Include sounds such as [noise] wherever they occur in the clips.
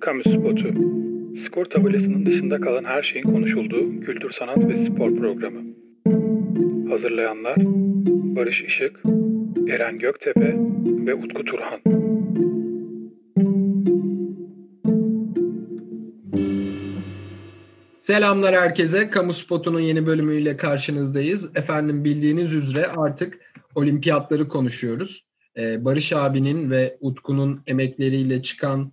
Kamu Spotu. Skor tabelasının dışında kalan her şeyin konuşulduğu kültür, sanat ve spor programı. Hazırlayanlar Barış Işık, Eren Göktepe ve Utku Turhan. Selamlar herkese. Kamu Spotu'nun yeni bölümüyle karşınızdayız. Efendim bildiğiniz üzere artık olimpiyatları konuşuyoruz. Ee, Barış abinin ve Utku'nun emekleriyle çıkan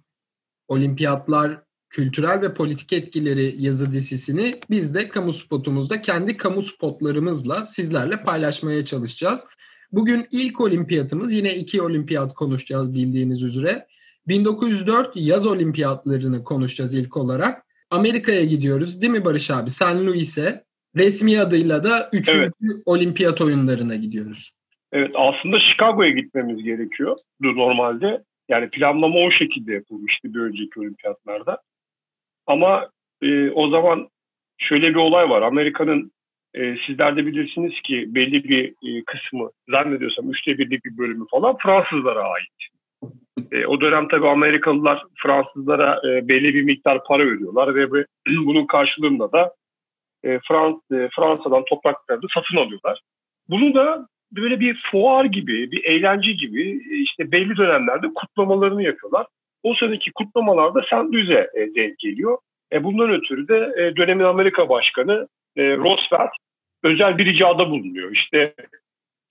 olimpiyatlar kültürel ve politik etkileri yazı dizisini biz de kamu spotumuzda kendi kamu spotlarımızla sizlerle paylaşmaya çalışacağız. Bugün ilk olimpiyatımız yine iki olimpiyat konuşacağız bildiğiniz üzere. 1904 yaz olimpiyatlarını konuşacağız ilk olarak. Amerika'ya gidiyoruz değil mi Barış abi? San Luis'e resmi adıyla da 3. Evet. olimpiyat oyunlarına gidiyoruz. Evet aslında Chicago'ya gitmemiz gerekiyor normalde. Yani planlama o şekilde yapılmıştı bir önceki olimpiyatlarda. Ama e, o zaman şöyle bir olay var. Amerika'nın e, sizler de bilirsiniz ki belli bir e, kısmı zannediyorsam üçte birlik bir bölümü falan Fransızlara ait. E, o dönem tabii Amerikalılar Fransızlara e, belli bir miktar para ödüyorlar ve bu, [clears throat] bunun karşılığında da e, Frans, e, Fransa'dan toprakları satın alıyorlar. Bunu da böyle bir fuar gibi, bir eğlence gibi işte belli dönemlerde kutlamalarını yapıyorlar. O sıradaki kutlamalarda. Louis'e e, denk geliyor. E, bundan ötürü de e, dönemin Amerika Başkanı e, Roosevelt özel bir ricada bulunuyor. İşte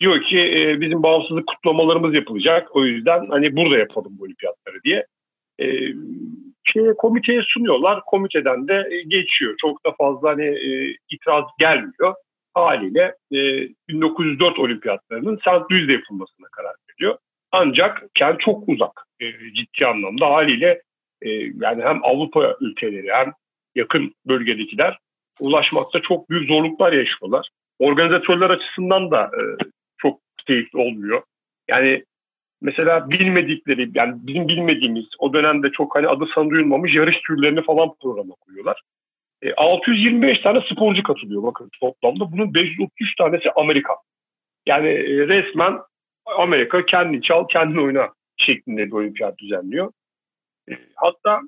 diyor ki e, bizim bağımsızlık kutlamalarımız yapılacak. O yüzden hani burada yapalım bu olimpiyatları diye. E, şeye, komiteye sunuyorlar. Komiteden de e, geçiyor. Çok da fazla hani e, itiraz gelmiyor haliyle e, 1904 olimpiyatlarının St. Louis'de yapılmasına karar veriyor. Ancak kent çok uzak e, ciddi anlamda haliyle e, yani hem Avrupa ülkeleri hem yakın bölgedekiler ulaşmakta çok büyük zorluklar yaşıyorlar. Organizatörler açısından da e, çok keyifli olmuyor. Yani mesela bilmedikleri yani bizim bilmediğimiz o dönemde çok hani adı sanı duyulmamış yarış türlerini falan programa koyuyorlar. 625 e, tane sporcu katılıyor bakın toplamda. Bunun 533 tanesi Amerika. Yani e, resmen Amerika kendini çal, kendini oyna şeklinde bir olimpiyat düzenliyor. E, hatta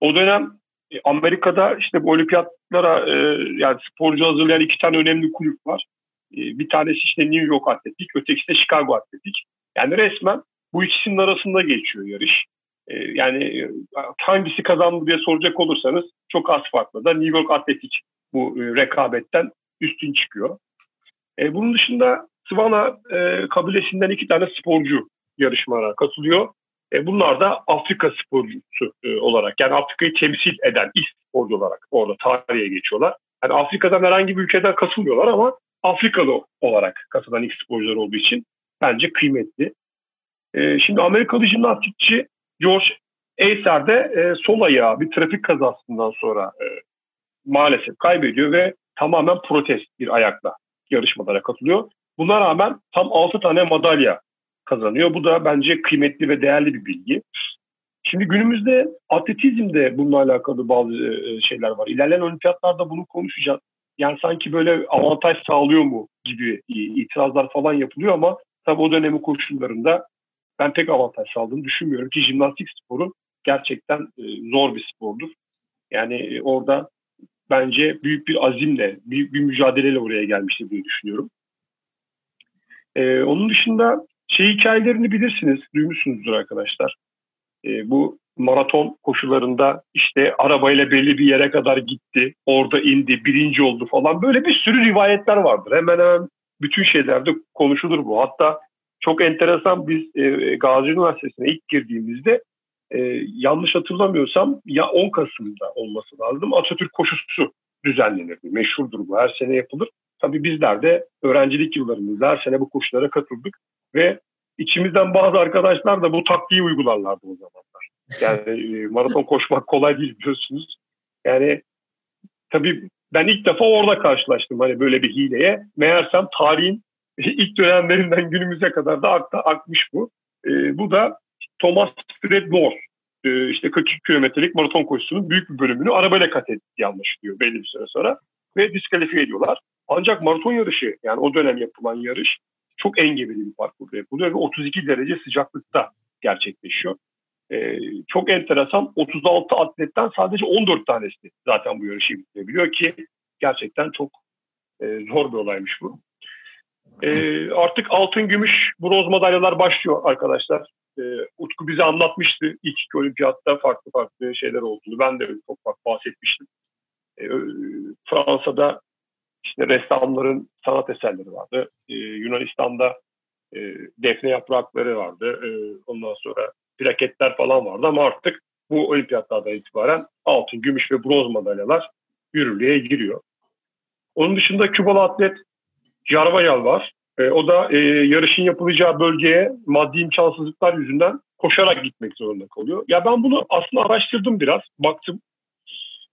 o dönem Amerika'da işte bu olimpiyatlara yani sporcu hazırlayan iki tane önemli kulüp var. Bir tanesi işte New York Atletik, ötekisi de Chicago Atletik. Yani resmen bu ikisinin arasında geçiyor yarış. Ee, yani e, hangisi kazandı diye soracak olursanız çok az farklı da New York Atletik bu e, rekabetten üstün çıkıyor. E, bunun dışında Svana e, kabilesinden iki tane sporcu yarışmalara katılıyor. Bunlar da Afrika sporcusu olarak yani Afrika'yı temsil eden ilk sporcu olarak orada tarihe geçiyorlar. Yani Afrika'dan herhangi bir ülkeden katılmıyorlar ama Afrikalı olarak katılan ilk sporcular olduğu için bence kıymetli. Şimdi Amerikalı jimnastikçi George Acer de e, sol ayağı bir trafik kazasından sonra e, maalesef kaybediyor ve tamamen protest bir ayakla yarışmalara katılıyor. Buna rağmen tam 6 tane madalya kazanıyor. Bu da bence kıymetli ve değerli bir bilgi. Şimdi günümüzde atletizmde bununla alakalı bazı e, şeyler var. İlerleyen olimpiyatlarda bunu konuşacağız. Yani sanki böyle avantaj sağlıyor mu gibi itirazlar falan yapılıyor ama tabii o dönemin koşullarında ben pek avantaj sağladığını düşünmüyorum ki jimnastik sporu gerçekten e, zor bir spordur. Yani e, orada bence büyük bir azimle, büyük bir mücadeleyle oraya gelmiştir diye düşünüyorum. Ee, onun dışında şey hikayelerini bilirsiniz, duymuşsunuzdur arkadaşlar. Ee, bu maraton koşularında işte arabayla belli bir yere kadar gitti, orada indi, birinci oldu falan böyle bir sürü rivayetler vardır. Hemen hemen bütün şeylerde konuşulur bu. Hatta çok enteresan biz e, Gazi Üniversitesi'ne ilk girdiğimizde e, yanlış hatırlamıyorsam ya 10 Kasım'da olması lazım Atatürk koşusu düzenlenirdi. Meşhurdur bu her sene yapılır. Tabii bizler de öğrencilik yıllarımızda her sene bu koşulara katıldık ve içimizden bazı arkadaşlar da bu taktiği uygularlardı o zamanlar. Yani e, maraton [laughs] koşmak kolay değil biliyorsunuz. Yani tabii ben ilk defa orada karşılaştım hani böyle bir hileye. Meğersem tarihin [laughs] ilk dönemlerinden günümüze kadar da akta akmış bu. E, bu da Thomas Fred Gore e, işte 42 kilometrelik maraton koşusunun büyük bir bölümünü arabayla kat ettiği anlaşılıyor belli bir süre sonra ve diskalifiye ediyorlar. Ancak maraton yarışı yani o dönem yapılan yarış çok engebeli bir parkurda yapılıyor ve 32 derece sıcaklıkta gerçekleşiyor. e, çok enteresan 36 atletten sadece 14 tanesi zaten bu yarışı bitirebiliyor ki gerçekten çok e, zor bir olaymış bu. E, artık altın, gümüş, bronz madalyalar başlıyor arkadaşlar. E, Utku bize anlatmıştı ilk iki olimpiyatta farklı farklı şeyler olduğunu. Ben de çok farklı bahsetmiştim. E, Fransa'da işte ressamların sanat eserleri vardı. E, Yunanistan'da e, defne yaprakları vardı. E, ondan sonra plaketler falan vardı ama artık bu olimpiyatlardan itibaren altın, gümüş ve bronz madalyalar yürürlüğe giriyor. Onun dışında Kübalı atlet Jarvayal var. E, o da e, yarışın yapılacağı bölgeye maddi imkansızlıklar yüzünden koşarak gitmek zorunda kalıyor. Ya ben bunu aslında araştırdım biraz, baktım.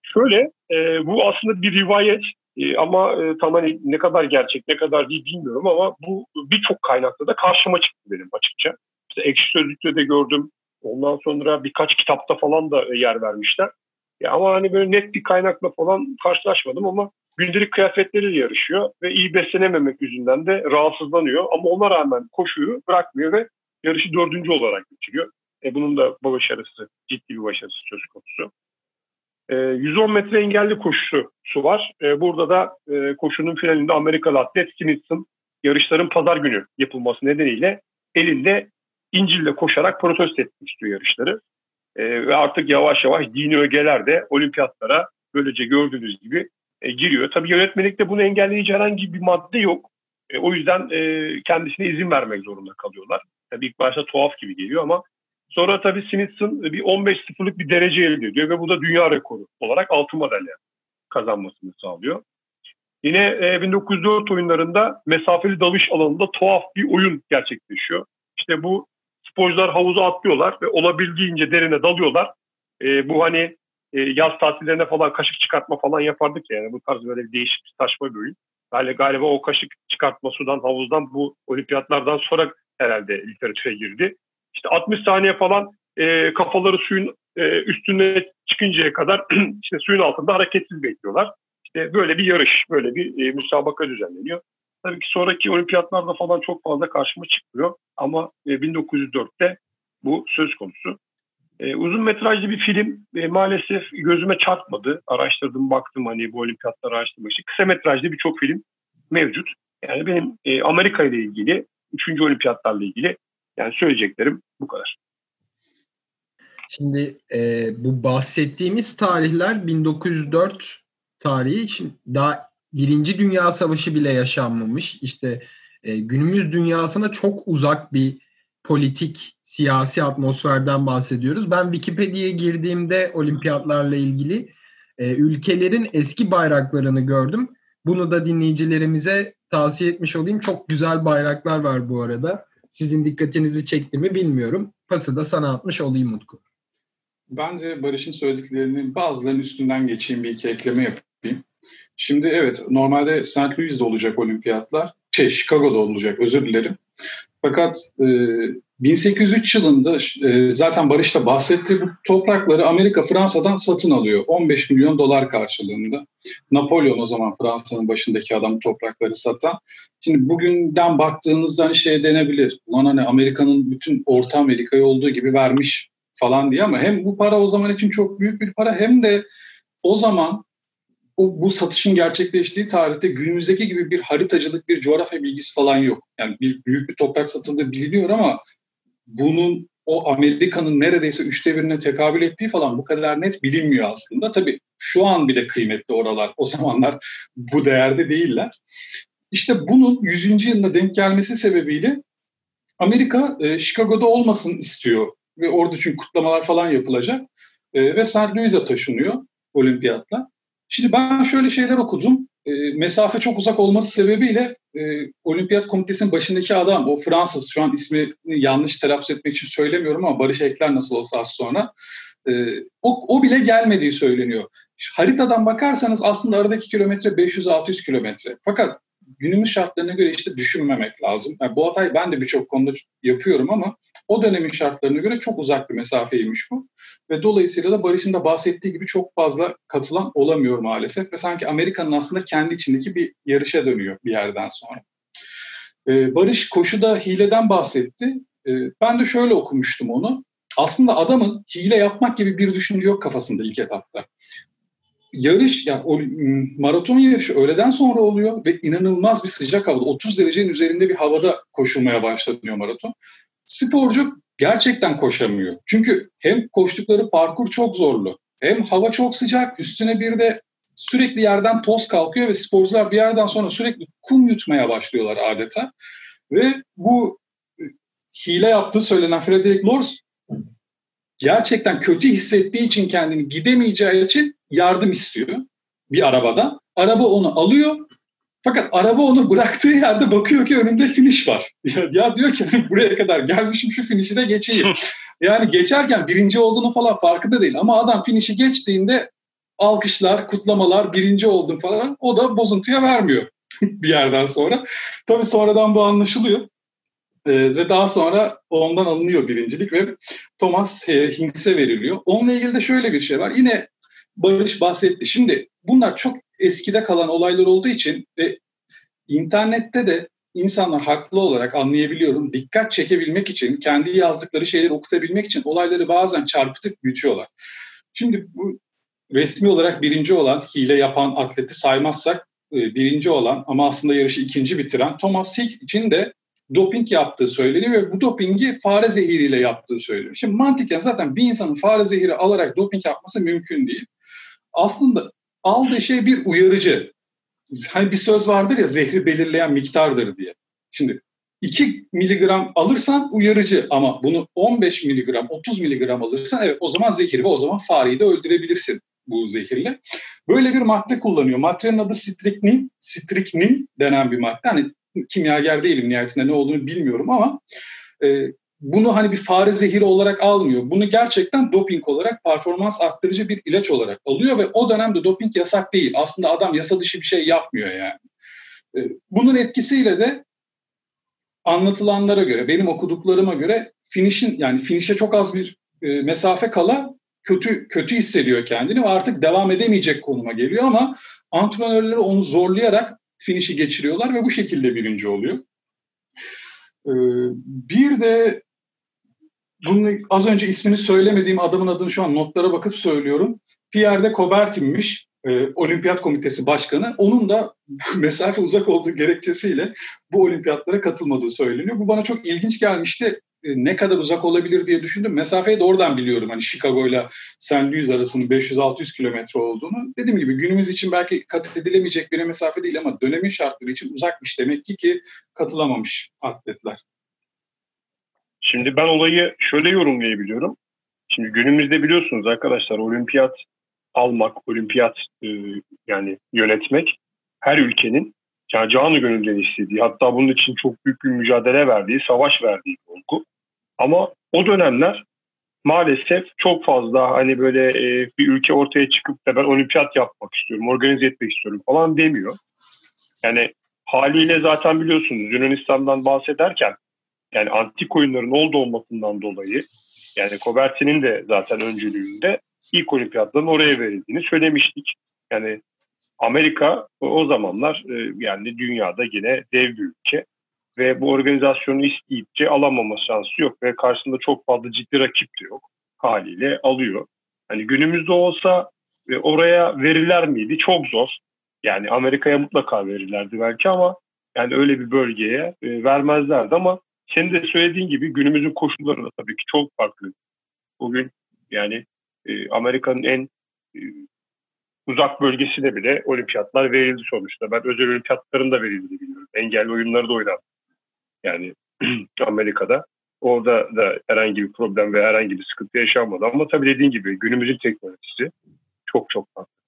Şöyle, e, bu aslında bir rivayet e, ama e, tam hani ne kadar gerçek, ne kadar değil bilmiyorum ama bu birçok kaynakta da karşıma çıktı benim açıkça. İşte Ekşi Sözlük'te de gördüm. Ondan sonra birkaç kitapta falan da yer vermişler. Ya ama hani böyle net bir kaynakla falan karşılaşmadım ama gündelik kıyafetleriyle yarışıyor ve iyi beslenememek yüzünden de rahatsızlanıyor. Ama ona rağmen koşuyu bırakmıyor ve yarışı dördüncü olarak bitiriyor. E bunun da başarısı, ciddi bir başarısı söz konusu. E, 110 metre engelli koşusu var. E, burada da e, koşunun finalinde Amerikalı atlet Smithson yarışların pazar günü yapılması nedeniyle elinde İncil'le koşarak protesto etmek istiyor yarışları. E, ve artık yavaş yavaş dini ögeler de olimpiyatlara böylece gördüğünüz gibi e, giriyor. Tabii yönetmelikte bunu engelleyici herhangi bir madde yok. E, o yüzden e, kendisine izin vermek zorunda kalıyorlar. Tabii ilk başta tuhaf gibi geliyor ama sonra tabii Smithson bir 15-0'lık bir derece elde ediyor ve bu da dünya rekoru olarak altın madalya kazanmasını sağlıyor. Yine e, 1904 oyunlarında mesafeli dalış alanında tuhaf bir oyun gerçekleşiyor. İşte bu sporcular havuza atlıyorlar ve olabildiğince derine dalıyorlar. E, bu hani e, yaz tatillerine falan kaşık çıkartma falan yapardık ya. Yani bu tarz böyle bir değişik bir saçma bir oyun. Galiba, galiba o kaşık çıkartma sudan havuzdan bu olimpiyatlardan sonra herhalde literatüre girdi. İşte 60 saniye falan e, kafaları suyun e, üstüne çıkıncaya kadar [clears throat] işte suyun altında hareketsiz bekliyorlar. İşte böyle bir yarış, böyle bir e, müsabaka düzenleniyor. Tabii ki sonraki olimpiyatlarda falan çok fazla karşıma çıkmıyor. Ama e, 1904'te bu söz konusu. E, uzun metrajlı bir film e, maalesef gözüme çarpmadı. Araştırdım, baktım hani bu olimpiyatları araştırmak için. Kısa metrajlı birçok film mevcut. Yani benim e, Amerika ile ilgili, 3. olimpiyatlarla ilgili yani söyleyeceklerim bu kadar. Şimdi e, bu bahsettiğimiz tarihler 1904 tarihi için daha Birinci Dünya Savaşı bile yaşanmamış. İşte e, günümüz dünyasına çok uzak bir politik, siyasi atmosferden bahsediyoruz. Ben Wikipedia'ya girdiğimde olimpiyatlarla ilgili e, ülkelerin eski bayraklarını gördüm. Bunu da dinleyicilerimize tavsiye etmiş olayım. Çok güzel bayraklar var bu arada. Sizin dikkatinizi çekti mi bilmiyorum. Pası da sana atmış olayım Utku. Bence Barış'ın söylediklerinin bazılarının üstünden geçeyim bir iki ekleme yapayım. Şimdi evet normalde St. Louis'de olacak olimpiyatlar. Şey Chicago'da olacak özür dilerim. Fakat e, 1803 yılında e, zaten Barış da bahsetti bu toprakları Amerika Fransa'dan satın alıyor. 15 milyon dolar karşılığında. Napolyon o zaman Fransa'nın başındaki adam toprakları satan. Şimdi bugünden baktığınızda hani şey denebilir. Ulan hani Amerika'nın bütün Orta Amerika'yı olduğu gibi vermiş falan diye ama hem bu para o zaman için çok büyük bir para hem de o zaman o, bu satışın gerçekleştiği tarihte günümüzdeki gibi bir haritacılık, bir coğrafya bilgisi falan yok. Yani bir büyük bir toprak satıldığı biliniyor ama bunun o Amerika'nın neredeyse üçte birine tekabül ettiği falan bu kadar net bilinmiyor aslında. Tabii şu an bile kıymetli oralar. O zamanlar bu değerde değiller. İşte bunun 100. yılına denk gelmesi sebebiyle Amerika e, Chicago'da olmasın istiyor. Ve orada çünkü kutlamalar falan yapılacak. E, ve St. Louis'e taşınıyor olimpiyatla. Şimdi ben şöyle şeyler okudum. E, mesafe çok uzak olması sebebiyle e, Olimpiyat Komitesi'nin başındaki adam, o Fransız, şu an ismini yanlış telaffuz etmek için söylemiyorum ama Barış Ekler nasıl olsa az sonra, e, o, o bile gelmediği söyleniyor. Haritadan bakarsanız aslında aradaki kilometre 500-600 kilometre. Fakat günümüz şartlarına göre işte düşünmemek lazım. Yani bu hatayı ben de birçok konuda yapıyorum ama o dönemin şartlarına göre çok uzak bir mesafeymiş bu. Ve dolayısıyla da Barış'ın da bahsettiği gibi çok fazla katılan olamıyor maalesef. Ve sanki Amerika'nın aslında kendi içindeki bir yarışa dönüyor bir yerden sonra. Ee, Barış koşuda hileden bahsetti. Ee, ben de şöyle okumuştum onu. aslında adamın hile yapmak gibi bir düşünce yok kafasında ilk etapta. Yarış, yani o maraton yarışı öğleden sonra oluyor ve inanılmaz bir sıcak havada, 30 derecenin üzerinde bir havada koşulmaya başlanıyor maraton. Sporcu gerçekten koşamıyor. Çünkü hem koştukları parkur çok zorlu, hem hava çok sıcak, üstüne bir de sürekli yerden toz kalkıyor ve sporcular bir yerden sonra sürekli kum yutmaya başlıyorlar adeta. Ve bu e, hile yaptığı söylenen Frederick Lors gerçekten kötü hissettiği için kendini gidemeyeceği için yardım istiyor bir arabada. Araba onu alıyor fakat araba onu bıraktığı yerde bakıyor ki önünde finish var. [laughs] Ya, ya diyor ki buraya kadar gelmişim şu finish'i de geçeyim. yani geçerken birinci olduğunu falan farkında değil ama adam finish'i geçtiğinde alkışlar, kutlamalar, birinci oldum falan o da bozuntuya vermiyor [laughs] bir yerden sonra. Tabii sonradan bu anlaşılıyor. Ee, ve daha sonra ondan alınıyor birincilik ve Thomas Hinks'e veriliyor. Onunla ilgili de şöyle bir şey var. Yine Barış bahsetti. Şimdi bunlar çok eskide kalan olaylar olduğu için ve internette de insanlar haklı olarak anlayabiliyorum. Dikkat çekebilmek için, kendi yazdıkları şeyleri okutabilmek için olayları bazen çarpıtıp büyütüyorlar. Şimdi bu resmi olarak birinci olan hile yapan atleti saymazsak e, birinci olan ama aslında yarışı ikinci bitiren Thomas Hick için de doping yaptığı söyleniyor ve bu dopingi fare zehiriyle yaptığı söyleniyor. Şimdi mantıken zaten bir insanın fare zehiri alarak doping yapması mümkün değil. Aslında aldığı şey bir uyarıcı. Hani bir söz vardır ya zehri belirleyen miktardır diye. Şimdi 2 miligram alırsan uyarıcı ama bunu 15 miligram, 30 miligram alırsan evet o zaman zehir ve o zaman fareyi de öldürebilirsin bu zehirle. Böyle bir madde kullanıyor. Maddenin adı striknin, striknin denen bir madde. Hani kimyager değilim nihayetinde ne olduğunu bilmiyorum ama e, bunu hani bir fare zehiri olarak almıyor. Bunu gerçekten doping olarak performans arttırıcı bir ilaç olarak alıyor ve o dönemde doping yasak değil. Aslında adam yasa dışı bir şey yapmıyor yani. E, bunun etkisiyle de anlatılanlara göre, benim okuduklarıma göre finish'in yani finish'e çok az bir e, mesafe kala kötü kötü hissediyor kendini ve artık devam edemeyecek konuma geliyor ama antrenörleri onu zorlayarak finişi geçiriyorlar ve bu şekilde birinci oluyor. Ee, bir de bunu az önce ismini söylemediğim adamın adını şu an notlara bakıp söylüyorum. Pierre de Coubertin'miş e, Olimpiyat Komitesi Başkanı. Onun da [laughs] mesafe uzak olduğu gerekçesiyle bu olimpiyatlara katılmadığı söyleniyor. Bu bana çok ilginç gelmişti. E, ne kadar uzak olabilir diye düşündüm. Mesafeyi de oradan biliyorum. Hani Chicago ile St. Louis arasının 500-600 kilometre olduğunu. Dediğim gibi günümüz için belki kat edilemeyecek bir mesafe değil ama dönemin şartları için uzakmış demek ki ki katılamamış atletler. Şimdi ben olayı şöyle yorumlayabiliyorum. Şimdi günümüzde biliyorsunuz arkadaşlar olimpiyat almak, olimpiyat e, yani yönetmek her ülkenin yani canı gönülden istediği hatta bunun için çok büyük bir mücadele verdiği, savaş verdiği bir olgu. Ama o dönemler maalesef çok fazla hani böyle e, bir ülke ortaya çıkıp da ben olimpiyat yapmak istiyorum, organize etmek istiyorum falan demiyor. Yani haliyle zaten biliyorsunuz Yunanistan'dan bahsederken yani antik oyunların oldu olmasından dolayı yani Koberti'nin de zaten öncülüğünde ilk olimpiyatların oraya verildiğini söylemiştik. Yani Amerika o zamanlar e, yani dünyada yine dev bir ülke ve bu organizasyonu isteyipçe alamama şansı yok ve karşısında çok fazla ciddi rakip de yok. Haliyle alıyor. Hani günümüzde olsa e, oraya verirler miydi? Çok zor. Yani Amerika'ya mutlaka verirlerdi belki ama yani öyle bir bölgeye e, vermezlerdi ama senin de söylediğin gibi günümüzün koşulları da tabii ki çok farklı. Bugün yani Amerika'nın en uzak bölgesine bile olimpiyatlar verildi sonuçta. Ben özel olimpiyatların da verildiğini biliyorum. Engelli oyunları da oynandı. Yani [clears throat] Amerika'da. Orada da herhangi bir problem ve herhangi bir sıkıntı yaşanmadı. Ama tabii dediğin gibi günümüzün teknolojisi çok çok farklı.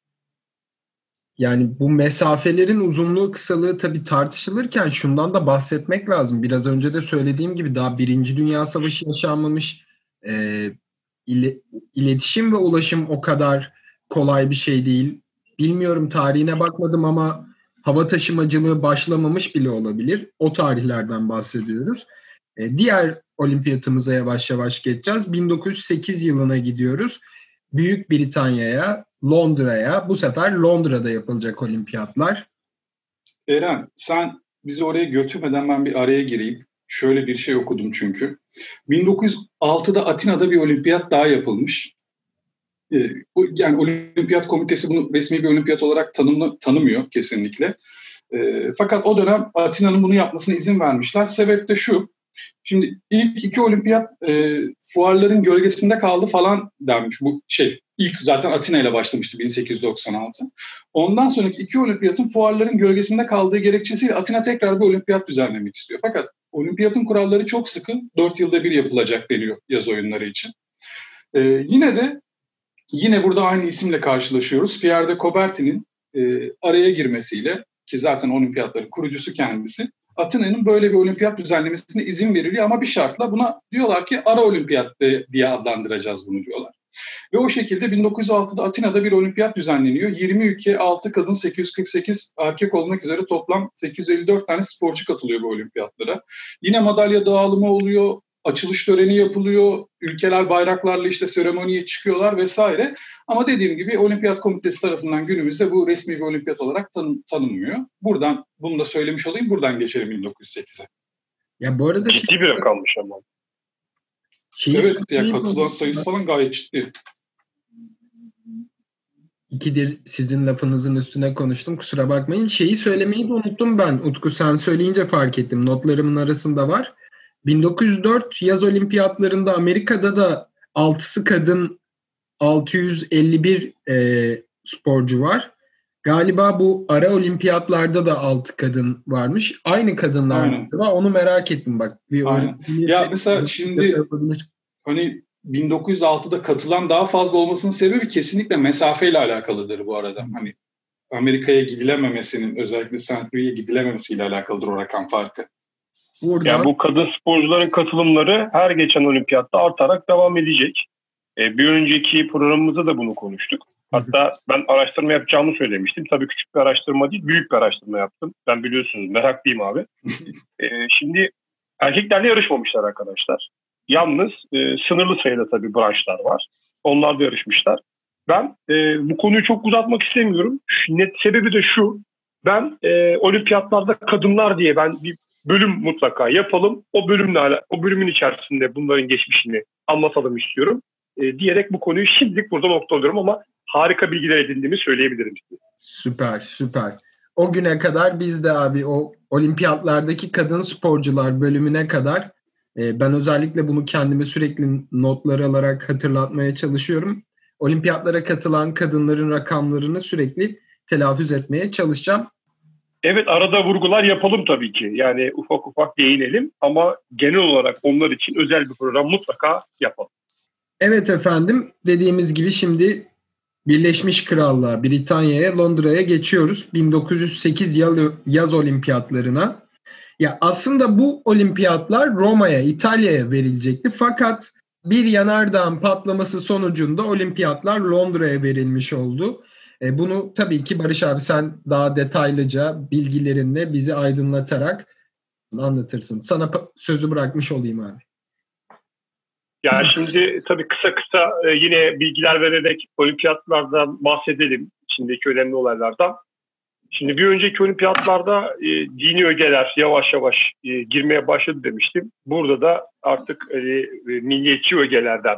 Yani bu mesafelerin uzunluğu kısalığı tabii tartışılırken şundan da bahsetmek lazım. Biraz önce de söylediğim gibi daha Birinci Dünya Savaşı yaşanmamış. E, ile, iletişim ve ulaşım o kadar kolay bir şey değil. Bilmiyorum tarihine bakmadım ama hava taşımacılığı başlamamış bile olabilir. O tarihlerden bahsediyoruz. E, diğer olimpiyatımıza yavaş yavaş geçeceğiz. 1908 yılına gidiyoruz. Büyük Britanya'ya, Londra'ya. Bu sefer Londra'da yapılacak olimpiyatlar. Eren sen bizi oraya götürmeden ben bir araya gireyim. Şöyle bir şey okudum çünkü. 1906'da Atina'da bir olimpiyat daha yapılmış. Ee, yani olimpiyat komitesi bunu resmi bir olimpiyat olarak tanımlı, tanımıyor kesinlikle. E, fakat o dönem Atina'nın bunu yapmasına izin vermişler. Sebep de şu. Şimdi ilk iki olimpiyat e, fuarların gölgesinde kaldı falan dermiş. Bu şey ilk zaten Atina ile başlamıştı 1896. Ondan sonraki iki olimpiyatın fuarların gölgesinde kaldığı gerekçesiyle Atina tekrar bir olimpiyat düzenlemek istiyor. Fakat olimpiyatın kuralları çok sıkı. Dört yılda bir yapılacak deniyor yaz oyunları için. E, yine de yine burada aynı isimle karşılaşıyoruz. Pierre de Coubertin'in e, araya girmesiyle ki zaten olimpiyatların kurucusu kendisi Atina'nın böyle bir olimpiyat düzenlemesine izin veriliyor ama bir şartla buna diyorlar ki ara olimpiyat diye adlandıracağız bunu diyorlar. Ve o şekilde 1906'da Atina'da bir olimpiyat düzenleniyor. 20 ülke, 6 kadın, 848 erkek olmak üzere toplam 854 tane sporcu katılıyor bu olimpiyatlara. Yine madalya dağılımı oluyor, açılış töreni yapılıyor, ülkeler bayraklarla işte seremoniye çıkıyorlar vesaire. Ama dediğim gibi Olimpiyat Komitesi tarafından günümüzde bu resmi bir olimpiyat olarak tanım, tanınmıyor. Buradan bunu da söylemiş olayım, buradan geçelim 1908'e. Ya bu arada ciddi bir rakammış ama. Şeyi evet, ya katılan sayısı falan gayet ciddi. İkidir sizin lafınızın üstüne konuştum. Kusura bakmayın. Şeyi söylemeyi de unuttum ben. Utku sen söyleyince fark ettim. Notlarımın arasında var. 1904 yaz olimpiyatlarında Amerika'da da 6'sı kadın 651 e, sporcu var. Galiba bu ara olimpiyatlarda da 6 kadın varmış. Aynı kadınlar var. Onu merak ettim bak. Bir Aynen. Ya mesela şimdi hani 1906'da katılan daha fazla olmasının sebebi kesinlikle mesafeyle alakalıdır bu arada. Hani Amerika'ya gidilememesinin özellikle St. Louis'e gidilememesiyle alakalıdır o rakam farkı. Burada... Yani bu kadın sporcuların katılımları her geçen olimpiyatta artarak devam edecek. Ee, bir önceki programımızda da bunu konuştuk. Hatta ben araştırma yapacağımı söylemiştim. Tabii küçük bir araştırma değil, büyük bir araştırma yaptım. Ben biliyorsunuz meraklıyım abi. [laughs] ee, şimdi erkeklerle yarışmamışlar arkadaşlar. Yalnız e, sınırlı sayıda tabii branşlar var. Onlar da yarışmışlar. Ben e, bu konuyu çok uzatmak istemiyorum. Net sebebi de şu. Ben e, olimpiyatlarda kadınlar diye ben bir bölüm mutlaka yapalım. O bölümle o bölümün içerisinde bunların geçmişini anlatalım istiyorum. E, diyerek bu konuyu şimdilik burada nokta alıyorum ama harika bilgiler edindiğimi söyleyebilirim. Süper, süper. O güne kadar biz de abi o olimpiyatlardaki kadın sporcular bölümüne kadar e, ben özellikle bunu kendime sürekli notlar alarak hatırlatmaya çalışıyorum. Olimpiyatlara katılan kadınların rakamlarını sürekli telaffuz etmeye çalışacağım. Evet arada vurgular yapalım tabii ki. Yani ufak ufak değinelim ama genel olarak onlar için özel bir program mutlaka yapalım. Evet efendim dediğimiz gibi şimdi Birleşmiş Krallığa, Britanya'ya, Londra'ya geçiyoruz. 1908 yaz olimpiyatlarına. Ya aslında bu olimpiyatlar Roma'ya, İtalya'ya verilecekti. Fakat bir yanardağın patlaması sonucunda olimpiyatlar Londra'ya verilmiş oldu. E, bunu tabii ki Barış abi sen daha detaylıca bilgilerinle bizi aydınlatarak anlatırsın. Sana sözü bırakmış olayım abi. Yani şimdi tabii kısa kısa e, yine bilgiler vererek olimpiyatlardan bahsedelim. içindeki önemli olaylardan. Şimdi bir önceki olimpiyatlarda e, dini ögeler yavaş yavaş e, girmeye başladı demiştim. Burada da artık e, e, milliyetçi ögelerden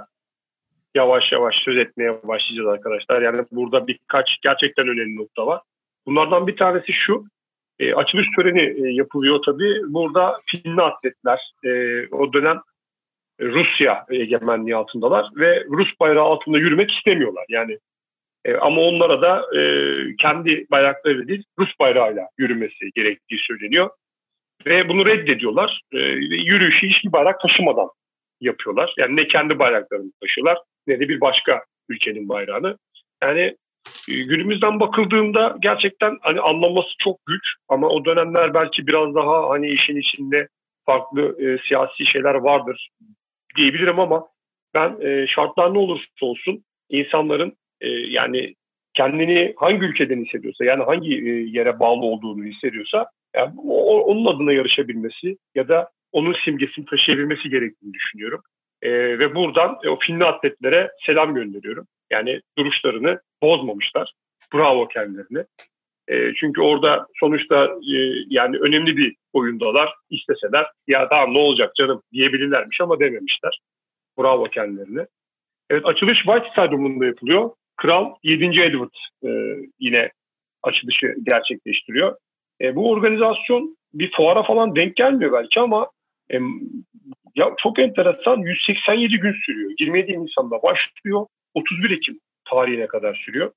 yavaş yavaş söz etmeye başlayacağız arkadaşlar. Yani burada birkaç gerçekten önemli nokta var. Bunlardan bir tanesi şu. E, açılış töreni e, yapılıyor tabii. Burada Finli atletler e, o dönem Rusya egemenliği altındalar ve Rus bayrağı altında yürümek istemiyorlar. Yani e, ama onlara da e, kendi bayrakları değil Rus bayrağıyla yürümesi gerektiği söyleniyor. Ve bunu reddediyorlar. E, yürüyüşü hiçbir bayrak taşımadan yapıyorlar. Yani ne kendi bayraklarını taşıyorlar ne de bir başka ülkenin bayrağını. Yani e, günümüzden bakıldığında gerçekten hani anlaması çok güç ama o dönemler belki biraz daha hani işin içinde farklı e, siyasi şeyler vardır diyebilirim ama ben e, şartlar ne olursa olsun insanların e, yani kendini hangi ülkeden hissediyorsa yani hangi e, yere bağlı olduğunu hissediyorsa yani o, onun adına yarışabilmesi ya da onun simgesini taşıyabilmesi gerektiğini düşünüyorum. E, ve buradan e, o Finli atletlere selam gönderiyorum. Yani duruşlarını bozmamışlar. Bravo kendilerine. E, çünkü orada sonuçta e, yani önemli bir oyundalar. İsteseler ya daha ne olacak canım diyebilirlermiş ama dememişler. Bravo kendilerine. Evet açılış White Stadyumunda yapılıyor. Kral 7. Edward e, yine açılışı gerçekleştiriyor. Bu organizasyon bir fuara falan denk gelmiyor belki ama ya çok enteresan 187 gün sürüyor. 27 Nisan'da başlıyor. 31 Ekim tarihine kadar sürüyor.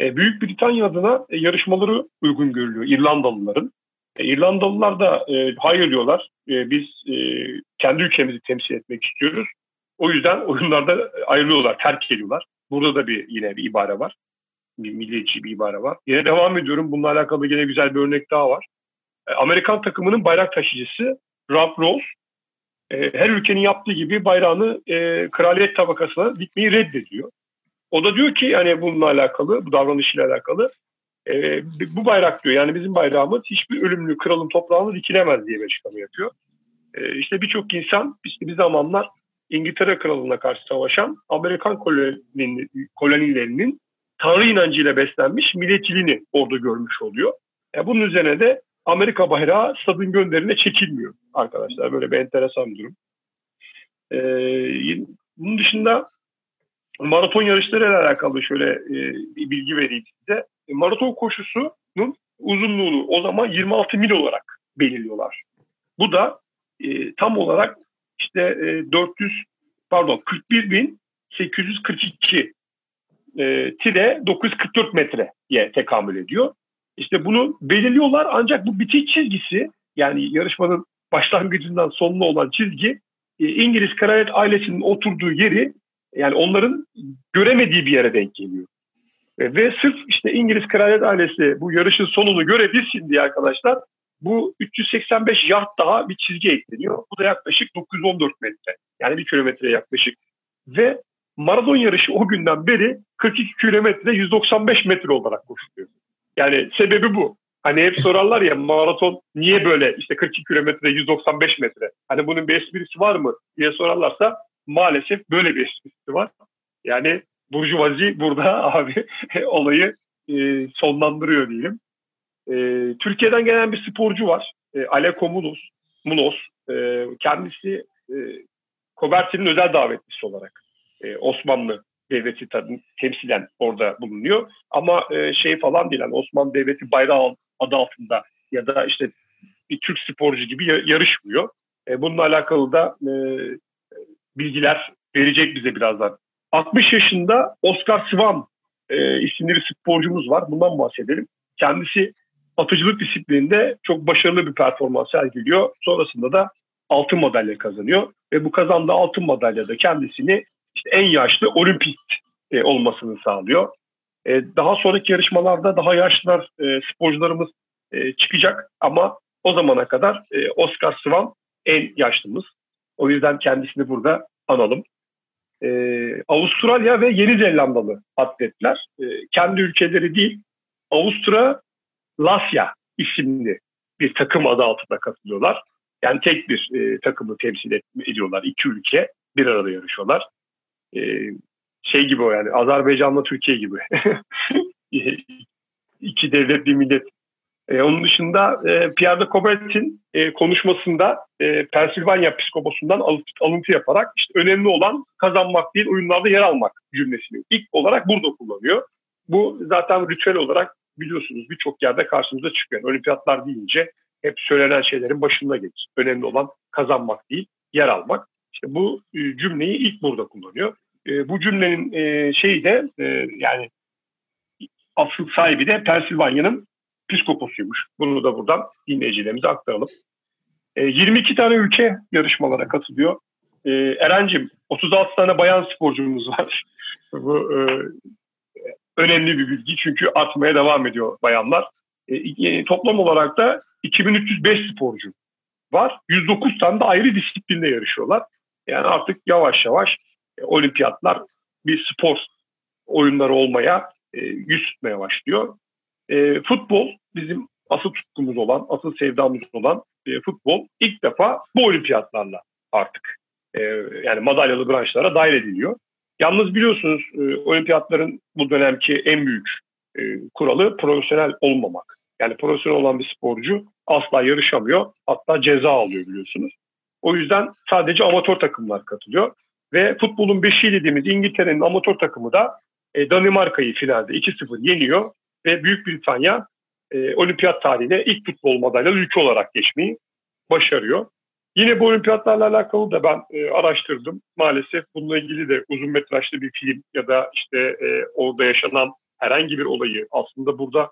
E, Büyük Britanya adına e, yarışmaları uygun görülüyor İrlandalıların. E, İrlandalılar da e, hayır diyorlar. E, biz e, kendi ülkemizi temsil etmek istiyoruz. O yüzden oyunlarda ayrılıyorlar, terk ediyorlar. Burada da bir yine bir ibare var. Bir milliyetçi bir ibare var. Yine devam ediyorum. Bununla alakalı yine güzel bir örnek daha var. E, Amerikan takımının bayrak taşıyıcısı Rob Rose e, her ülkenin yaptığı gibi bayrağını e, kraliyet tabakasına dikmeyi reddediyor. O da diyor ki yani bununla alakalı, bu davranışıyla alakalı e, bu bayrak diyor yani bizim bayrağımız hiçbir ölümlü kralın toprağını dikilemez diye bir açıklama yapıyor. E, işte birçok insan işte bir zamanlar İngiltere kralına karşı savaşan Amerikan kolonilerinin Tanrı inancıyla beslenmiş milletçiliğini orada görmüş oluyor. E, bunun üzerine de Amerika bayrağı stadın gönderine çekilmiyor arkadaşlar. Böyle bir enteresan bir durum. Ee, bunun dışında maraton yarışlarıyla alakalı şöyle e, bir bilgi vereyim size. E, maraton koşusunun uzunluğunu o zaman 26 mil olarak belirliyorlar. Bu da e, tam olarak işte e, 400 pardon 41 bin 842 e, tire 944 metreye tekamül ediyor. İşte bunu belirliyorlar ancak bu bitiş çizgisi yani yarışmanın başlangıcından sonuna olan çizgi e, İngiliz kraliyet ailesinin oturduğu yeri yani onların göremediği bir yere denk geliyor. E, ve sırf işte İngiliz kraliyet ailesi bu yarışın sonunu görebilsin diye arkadaşlar bu 385 yard daha bir çizgi ekleniyor. Bu da yaklaşık 914 metre. Yani bir kilometre yaklaşık. Ve maraton yarışı o günden beri 42 kilometre 195 metre olarak koşuluyor. Yani sebebi bu. Hani hep sorarlar ya maraton niye böyle işte 42 kilometre 195 metre. Hani bunun bir esprisi var mı diye sorarlarsa maalesef böyle bir esprisi var. Yani Burjuvazi burada [laughs] abi olayı e, sonlandırıyor diyelim. E, Türkiye'den gelen bir sporcu var. E, Aleko Munos. Munos. E, kendisi e, Koberti'nin özel davetlisi olarak e, Osmanlı devleti temsilen orada bulunuyor. Ama e, şey falan değil. Yani Osmanlı Devleti bayrağı adı altında ya da işte bir Türk sporcu gibi yarışmıyor. E, bununla alakalı da e, bilgiler verecek bize birazdan. 60 yaşında Oscar Swan e, isimli bir sporcumuz var. Bundan bahsedelim. Kendisi atıcılık disiplininde çok başarılı bir performans sergiliyor. Sonrasında da altın madalya kazanıyor. Ve bu kazandığı altın madalyada kendisini işte en yaşlı olimpist e, olmasını sağlıyor. E, daha sonraki yarışmalarda daha yaşlılar e, sporcularımız e, çıkacak ama o zamana kadar e, Oscar Swan en yaşlımız. O yüzden kendisini burada analım. E, Avustralya ve Yeni Zelandalı atletler e, kendi ülkeleri değil Avustralasya isimli bir takım adı altında katılıyorlar. Yani tek bir e, takımı temsil ediyorlar. İki ülke bir arada yarışıyorlar. E, şey gibi o yani Azerbaycan'la Türkiye gibi. [laughs] İki devlet bir millet. E, onun dışında e, Pierre de Coubertin e, konuşmasında e, Pensilvanya psikoposundan alıntı, yaparak işte önemli olan kazanmak değil oyunlarda yer almak cümlesini ilk olarak burada kullanıyor. Bu zaten ritüel olarak biliyorsunuz birçok yerde karşımıza çıkıyor. Olimpiyatlar deyince hep söylenen şeylerin başında gelir. Önemli olan kazanmak değil, yer almak. İşte bu e, cümleyi ilk burada kullanıyor. E, bu cümlenin e, şeyi de e, yani asıl sahibi de Pensilvanya'nın psikoposuymuş. Bunu da buradan dinleyicilerimize aktaralım. E, 22 tane ülke yarışmalara katılıyor. E, Eren'cim 36 tane bayan sporcumuz var. [laughs] bu e, önemli bir bilgi çünkü artmaya devam ediyor bayanlar. E, toplam olarak da 2305 sporcu var. 109 tane de ayrı disiplinde yarışıyorlar. Yani artık yavaş yavaş e, olimpiyatlar bir spor oyunları olmaya e, yüz tutmaya başlıyor. E, futbol bizim asıl tutkumuz olan, asıl sevdamız olan e, futbol ilk defa bu olimpiyatlarla artık e, yani madalyalı branşlara dahil ediliyor. Yalnız biliyorsunuz e, olimpiyatların bu dönemki en büyük e, kuralı profesyonel olmamak. Yani profesyonel olan bir sporcu asla yarışamıyor. Hatta ceza alıyor biliyorsunuz. O yüzden sadece amatör takımlar katılıyor. Ve futbolun beşiği dediğimiz İngiltere'nin amatör takımı da e, Danimarka'yı finalde 2-0 yeniyor. Ve Büyük Britanya e, olimpiyat tarihine ilk futbol madalyalı ülke olarak geçmeyi başarıyor. Yine bu olimpiyatlarla alakalı da ben e, araştırdım. Maalesef bununla ilgili de uzun metrajlı bir film ya da işte e, orada yaşanan herhangi bir olayı aslında burada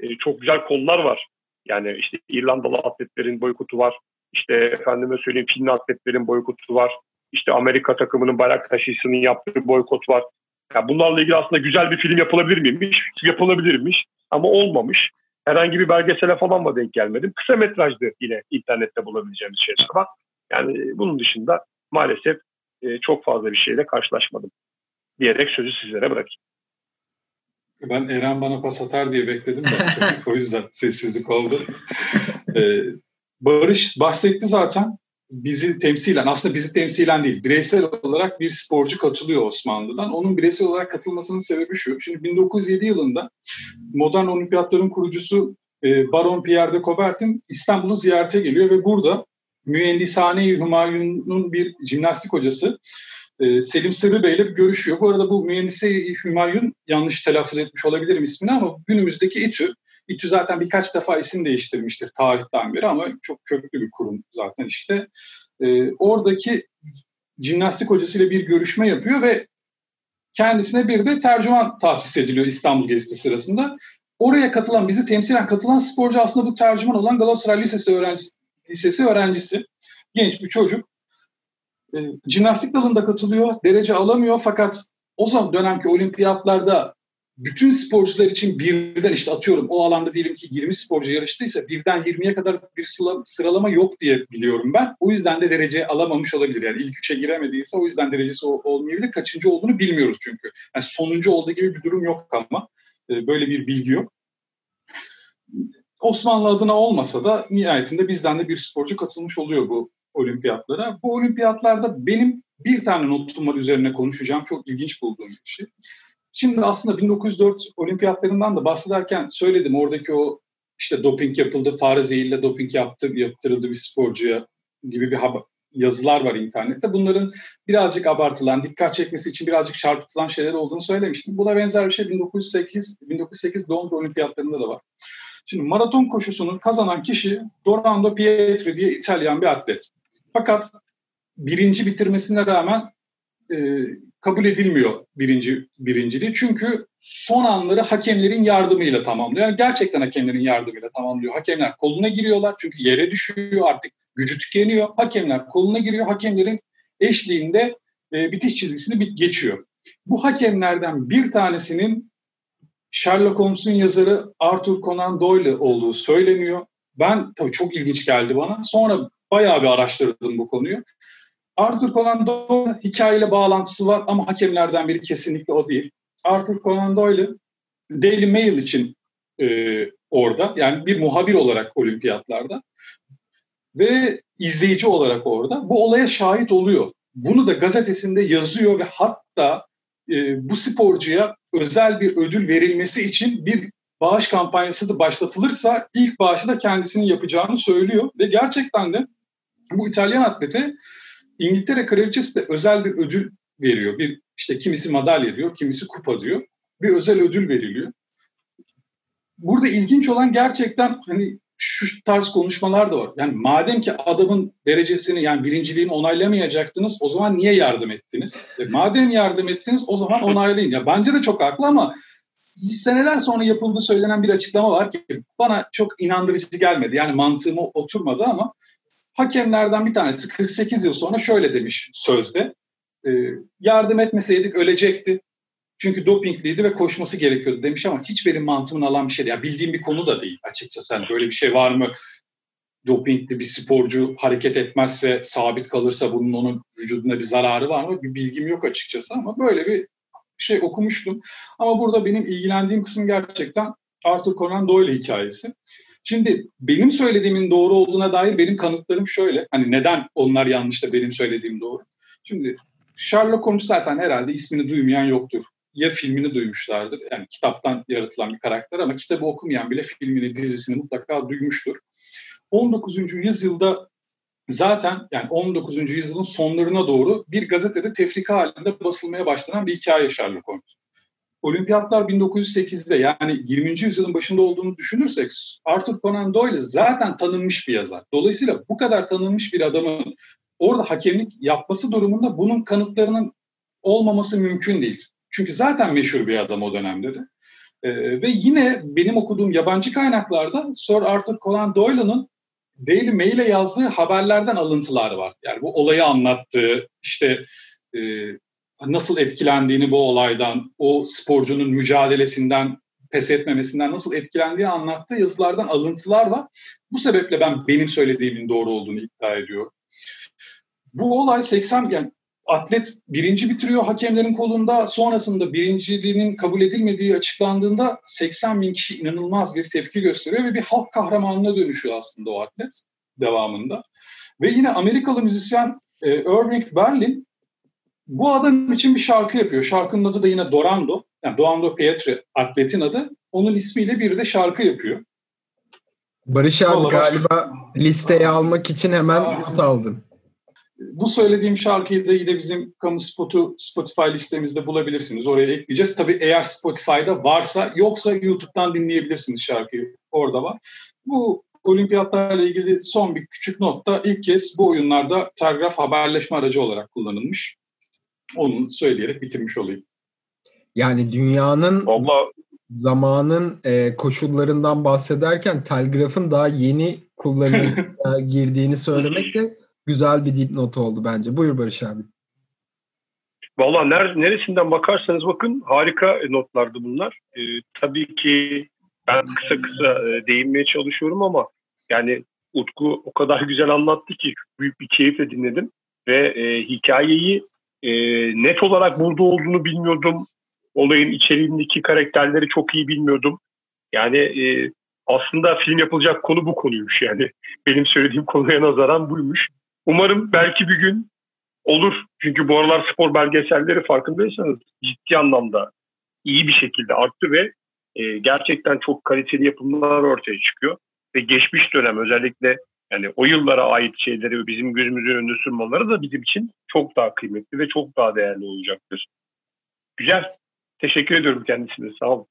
e, çok güzel konular var. Yani işte İrlandalı atletlerin boykotu var. İşte efendime söyleyeyim Finli atletlerin boykotu var. İşte Amerika takımının bayrak taşıyıcısının yaptığı boykot var. Yani bunlarla ilgili aslında güzel bir film yapılabilir miymiş? Yapılabilirmiş ama olmamış. Herhangi bir belgesele falan mı denk gelmedim. Kısa metrajdı yine internette bulabileceğimiz şeyler var. Yani bunun dışında maalesef e, çok fazla bir şeyle karşılaşmadım diyerek sözü sizlere bırakayım. Ben Eren bana pas atar diye bekledim de [laughs] o yüzden sessizlik oldu. Ee, Barış bahsetti zaten bizi temsilen aslında bizi temsilen değil bireysel olarak bir sporcu katılıyor Osmanlı'dan. Onun bireysel olarak katılmasının sebebi şu. Şimdi 1907 yılında modern olimpiyatların kurucusu e, Baron Pierre de Coubertin İstanbul'u ziyarete geliyor ve burada Mühendishane-i Hümayun'un bir jimnastik hocası e, Selim Sırrı Bey ile görüşüyor. Bu arada bu Mühendise-i Hümayun yanlış telaffuz etmiş olabilirim ismini ama günümüzdeki İTÜ. İTÜ zaten birkaç defa isim değiştirmiştir tarihten beri ama çok köklü bir kurum zaten işte. E, oradaki jimnastik hocasıyla bir görüşme yapıyor ve kendisine bir de tercüman tahsis ediliyor İstanbul gezisi sırasında. Oraya katılan, bizi temsilen katılan sporcu aslında bu tercüman olan Galatasaray Lisesi öğrencisi, lisesi öğrencisi. Genç bir çocuk. E, jimnastik dalında katılıyor, derece alamıyor fakat o zaman dönemki olimpiyatlarda bütün sporcular için birden işte atıyorum o alanda diyelim ki 20 sporcu yarıştıysa birden 20'ye kadar bir sıralama yok diye biliyorum ben. O yüzden de derece alamamış olabilir. Yani ilk üçe giremediyse o yüzden derecesi olmayabilir. Kaçıncı olduğunu bilmiyoruz çünkü. Yani sonuncu olduğu gibi bir durum yok ama e, böyle bir bilgi yok. Osmanlı adına olmasa da nihayetinde bizden de bir sporcu katılmış oluyor bu olimpiyatlara. Bu olimpiyatlarda benim bir tane notum var üzerine konuşacağım. Çok ilginç bulduğum bir şey. Şimdi aslında 1904 olimpiyatlarından da bahsederken söyledim. Oradaki o işte doping yapıldı, fare zehirle doping yaptı, yaptırıldı bir sporcuya gibi bir haber, yazılar var internette. Bunların birazcık abartılan, dikkat çekmesi için birazcık çarpıtılan şeyler olduğunu söylemiştim. Buna benzer bir şey 1908 1908 Londra Olimpiyatlarında da var. Şimdi maraton koşusunu kazanan kişi Dorando Pietri diye İtalyan bir atlet. Fakat birinci bitirmesine rağmen e, kabul edilmiyor birinci birinciliği. Çünkü son anları hakemlerin yardımıyla tamamlıyor. Yani gerçekten hakemlerin yardımıyla tamamlıyor. Hakemler koluna giriyorlar çünkü yere düşüyor artık gücü tükeniyor. Hakemler koluna giriyor. Hakemlerin eşliğinde e, bitiş çizgisini geçiyor. Bu hakemlerden bir tanesinin Sherlock Holmes'un yazarı Arthur Conan Doyle olduğu söyleniyor. Ben tabii çok ilginç geldi bana. Sonra bayağı bir araştırdım bu konuyu. Arthur Conan Doyle hikayeyle bağlantısı var ama hakemlerden biri kesinlikle o değil. Arthur Conan Doyle Daily Mail için e, orada yani bir muhabir olarak olimpiyatlarda ve izleyici olarak orada bu olaya şahit oluyor. Bunu da gazetesinde yazıyor ve hatta e, bu sporcuya özel bir ödül verilmesi için bir bağış kampanyası da başlatılırsa ilk bağışı da kendisinin yapacağını söylüyor ve gerçekten de bu İtalyan atlete İngiltere Kraliçesi de özel bir ödül veriyor. Bir işte kimisi madalya diyor, kimisi kupa diyor. Bir özel ödül veriliyor. Burada ilginç olan gerçekten hani şu tarz konuşmalar da var. Yani madem ki adamın derecesini yani birinciliğini onaylamayacaktınız o zaman niye yardım ettiniz? E madem yardım ettiniz o zaman onaylayın. Ya bence de çok haklı ama seneler sonra yapıldığı söylenen bir açıklama var ki bana çok inandırıcı gelmedi. Yani mantığıma oturmadı ama Hakemlerden bir tanesi 48 yıl sonra şöyle demiş sözde. E, yardım etmeseydik ölecekti. Çünkü dopingliydi ve koşması gerekiyordu demiş ama hiç benim mantığımın alan bir şey değil. Ya bildiğim bir konu da değil açıkçası. Yani böyle bir şey var mı? Dopingli bir sporcu hareket etmezse, sabit kalırsa bunun onun vücuduna bir zararı var mı? Bir bilgim yok açıkçası ama böyle bir şey okumuştum. Ama burada benim ilgilendiğim kısım gerçekten Arthur Conan Doyle hikayesi. Şimdi benim söylediğimin doğru olduğuna dair benim kanıtlarım şöyle. Hani neden onlar yanlış da benim söylediğim doğru. Şimdi Sherlock Holmes zaten herhalde ismini duymayan yoktur. ya filmini duymuşlardır. Yani kitaptan yaratılan bir karakter ama kitabı okumayan bile filmini, dizisini mutlaka duymuştur. 19. yüzyılda zaten yani 19. yüzyılın sonlarına doğru bir gazetede tefrika halinde basılmaya başlanan bir hikaye Sherlock Holmes. Olimpiyatlar 1908'de yani 20. yüzyılın başında olduğunu düşünürsek Arthur Conan Doyle zaten tanınmış bir yazar. Dolayısıyla bu kadar tanınmış bir adamın orada hakemlik yapması durumunda bunun kanıtlarının olmaması mümkün değil. Çünkü zaten meşhur bir adam o dönemde de. Ee, ve yine benim okuduğum yabancı kaynaklarda Sir Arthur Conan Doyle'ın Daily Mail'e yazdığı haberlerden alıntılar var. Yani bu olayı anlattığı, işte e, nasıl etkilendiğini bu olaydan, o sporcunun mücadelesinden, pes etmemesinden nasıl etkilendiğini anlattığı yazılardan alıntılar var. Bu sebeple ben benim söylediğimin doğru olduğunu iddia ediyorum. Bu olay 80 yani atlet birinci bitiriyor hakemlerin kolunda. Sonrasında birinciliğinin kabul edilmediği açıklandığında 80 bin kişi inanılmaz bir tepki gösteriyor ve bir halk kahramanına dönüşüyor aslında o atlet devamında. Ve yine Amerikalı müzisyen e, Irving Berlin bu adam için bir şarkı yapıyor. Şarkının adı da yine Dorando. Yani Dorando Pietri atletin adı. Onun ismiyle bir de şarkı yapıyor. Barış abi Vallahi galiba başka... listeye almak için hemen not aldın. Bu söylediğim şarkıyı da yine bizim kamu spotu Spotify listemizde bulabilirsiniz. Oraya ekleyeceğiz. Tabii eğer Spotify'da varsa yoksa YouTube'dan dinleyebilirsiniz şarkıyı. Orada var. Bu olimpiyatlarla ilgili son bir küçük notta ilk kez bu oyunlarda telgraf haberleşme aracı olarak kullanılmış. Onu söyleyerek bitirmiş olayım. Yani dünyanın Allah zamanın e, koşullarından bahsederken telgrafın daha yeni kullanıma [laughs] girdiğini söylemek de güzel bir dipnot oldu bence. Buyur Barış abi. Valla neresinden bakarsanız bakın harika notlardı bunlar. Ee, tabii ki ben kısa kısa e, değinmeye çalışıyorum ama yani Utku o kadar güzel anlattı ki büyük bir keyifle dinledim. Ve e, hikayeyi e, net olarak burada olduğunu bilmiyordum. Olayın içeriğindeki karakterleri çok iyi bilmiyordum. Yani e, aslında film yapılacak konu bu konuymuş yani. [laughs] Benim söylediğim konuya nazaran buymuş. Umarım belki bir gün olur. Çünkü bu aralar spor belgeselleri farkındaysanız ciddi anlamda iyi bir şekilde arttı ve e, gerçekten çok kaliteli yapımlar ortaya çıkıyor. Ve geçmiş dönem özellikle yani o yıllara ait şeyleri bizim gözümüzün önünde sunmaları da bizim için çok daha kıymetli ve çok daha değerli olacaktır. Güzel. Teşekkür ediyorum kendisine. Sağ olun.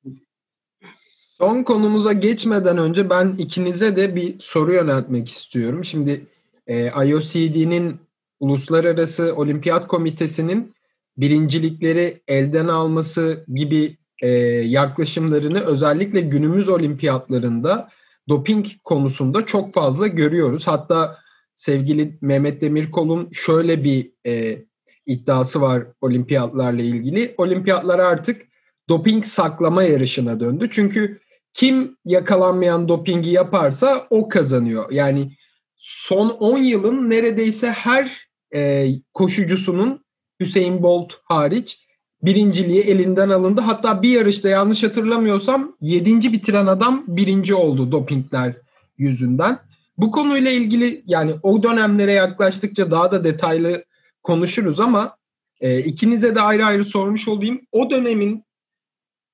Son konumuza geçmeden önce ben ikinize de bir soru yöneltmek istiyorum. Şimdi e, IOCD'nin Uluslararası Olimpiyat Komitesi'nin birincilikleri elden alması gibi e, yaklaşımlarını özellikle günümüz olimpiyatlarında doping konusunda çok fazla görüyoruz. Hatta sevgili Mehmet Demirkol'un şöyle bir e, iddiası var olimpiyatlarla ilgili. Olimpiyatlar artık doping saklama yarışına döndü. Çünkü kim yakalanmayan dopingi yaparsa o kazanıyor. Yani son 10 yılın neredeyse her e, koşucusunun Hüseyin Bolt hariç birinciliği elinden alındı. Hatta bir yarışta yanlış hatırlamıyorsam 7. bitiren adam birinci oldu dopingler yüzünden. Bu konuyla ilgili yani o dönemlere yaklaştıkça daha da detaylı konuşuruz ama e, ikinize de ayrı ayrı sormuş olayım. O dönemin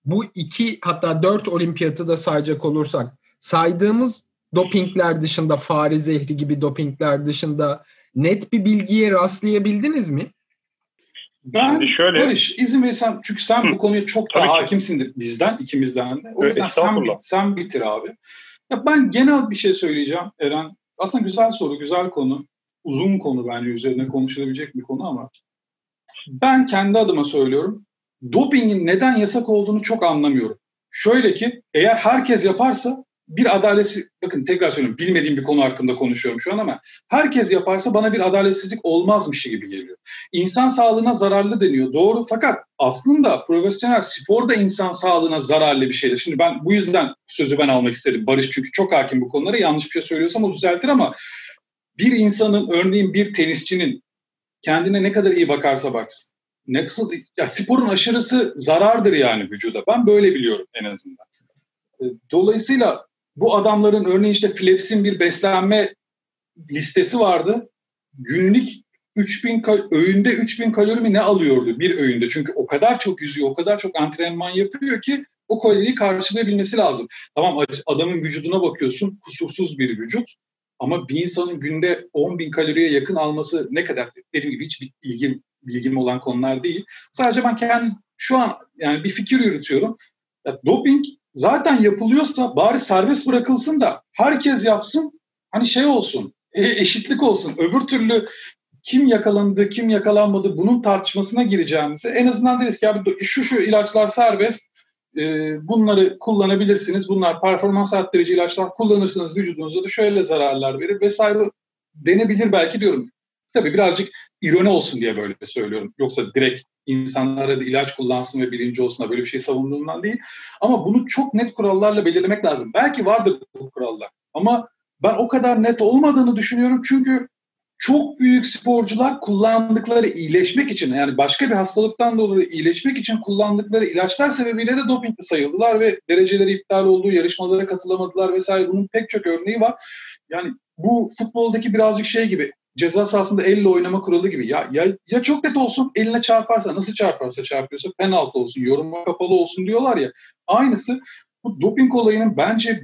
bu iki hatta dört olimpiyatı da sayacak olursak saydığımız dopingler dışında fare zehri gibi dopingler dışında net bir bilgiye rastlayabildiniz mi? Ben Şimdi şöyle, Barış izin verirsen çünkü sen Hı. bu konuya çok daha hakimsindir bizden ikimizden de. O yüzden sen, sen bitir abi. Ya ben genel bir şey söyleyeceğim Eren. Aslında güzel soru, güzel konu. Uzun konu bence üzerine konuşulabilecek bir konu ama ben kendi adıma söylüyorum. Dopingin neden yasak olduğunu çok anlamıyorum. Şöyle ki eğer herkes yaparsa bir adaletsiz, bakın tekrar söylüyorum bilmediğim bir konu hakkında konuşuyorum şu an ama herkes yaparsa bana bir adaletsizlik olmazmış gibi geliyor. İnsan sağlığına zararlı deniyor doğru fakat aslında profesyonel spor da insan sağlığına zararlı bir şeydir. Şimdi ben bu yüzden sözü ben almak istedim Barış çünkü çok hakim bu konulara yanlış bir şey söylüyorsam o düzeltir ama bir insanın örneğin bir tenisçinin kendine ne kadar iyi bakarsa baksın. Ne kısıl, ya sporun aşırısı zarardır yani vücuda. Ben böyle biliyorum en azından. Dolayısıyla bu adamların örneğin işte Flaps'in bir beslenme listesi vardı. Günlük 3000 öğünde 3000 kalori mi ne alıyordu bir öğünde. Çünkü o kadar çok yüzüyor, o kadar çok antrenman yapıyor ki o kaloriyi karşılayabilmesi lazım. Tamam adamın vücuduna bakıyorsun kusursuz bir vücut ama bir insanın günde 10 bin kaloriye yakın alması ne kadar dediğim gibi hiç bilgim, bilgim olan konular değil. Sadece ben kendi şu an yani bir fikir yürütüyorum. Ya, doping zaten yapılıyorsa bari serbest bırakılsın da herkes yapsın hani şey olsun e, eşitlik olsun. Öbür türlü kim yakalandı, kim yakalanmadı bunun tartışmasına gireceğimize en azından deriz ki abi şu şu ilaçlar serbest, e, bunları kullanabilirsiniz. Bunlar performans arttırıcı ilaçlar kullanırsınız vücudunuza da şöyle zararlar verir vesaire denebilir belki diyorum. Tabii birazcık ironi olsun diye böyle söylüyorum. Yoksa direkt insanlara da ilaç kullansın ve bilinci olsun da böyle bir şey savunduğumdan değil. Ama bunu çok net kurallarla belirlemek lazım. Belki vardır bu kurallar. Ama ben o kadar net olmadığını düşünüyorum çünkü çok büyük sporcular kullandıkları iyileşmek için yani başka bir hastalıktan dolayı iyileşmek için kullandıkları ilaçlar sebebiyle de dopingli sayıldılar ve dereceleri iptal oldu, yarışmalara katılamadılar vesaire bunun pek çok örneği var. Yani bu futboldaki birazcık şey gibi ceza sahasında elle oynama kuralı gibi. Ya, ya, ya çok net olsun eline çarparsa nasıl çarparsa çarpıyorsa penaltı olsun, yoruma kapalı olsun diyorlar ya. Aynısı bu doping olayının bence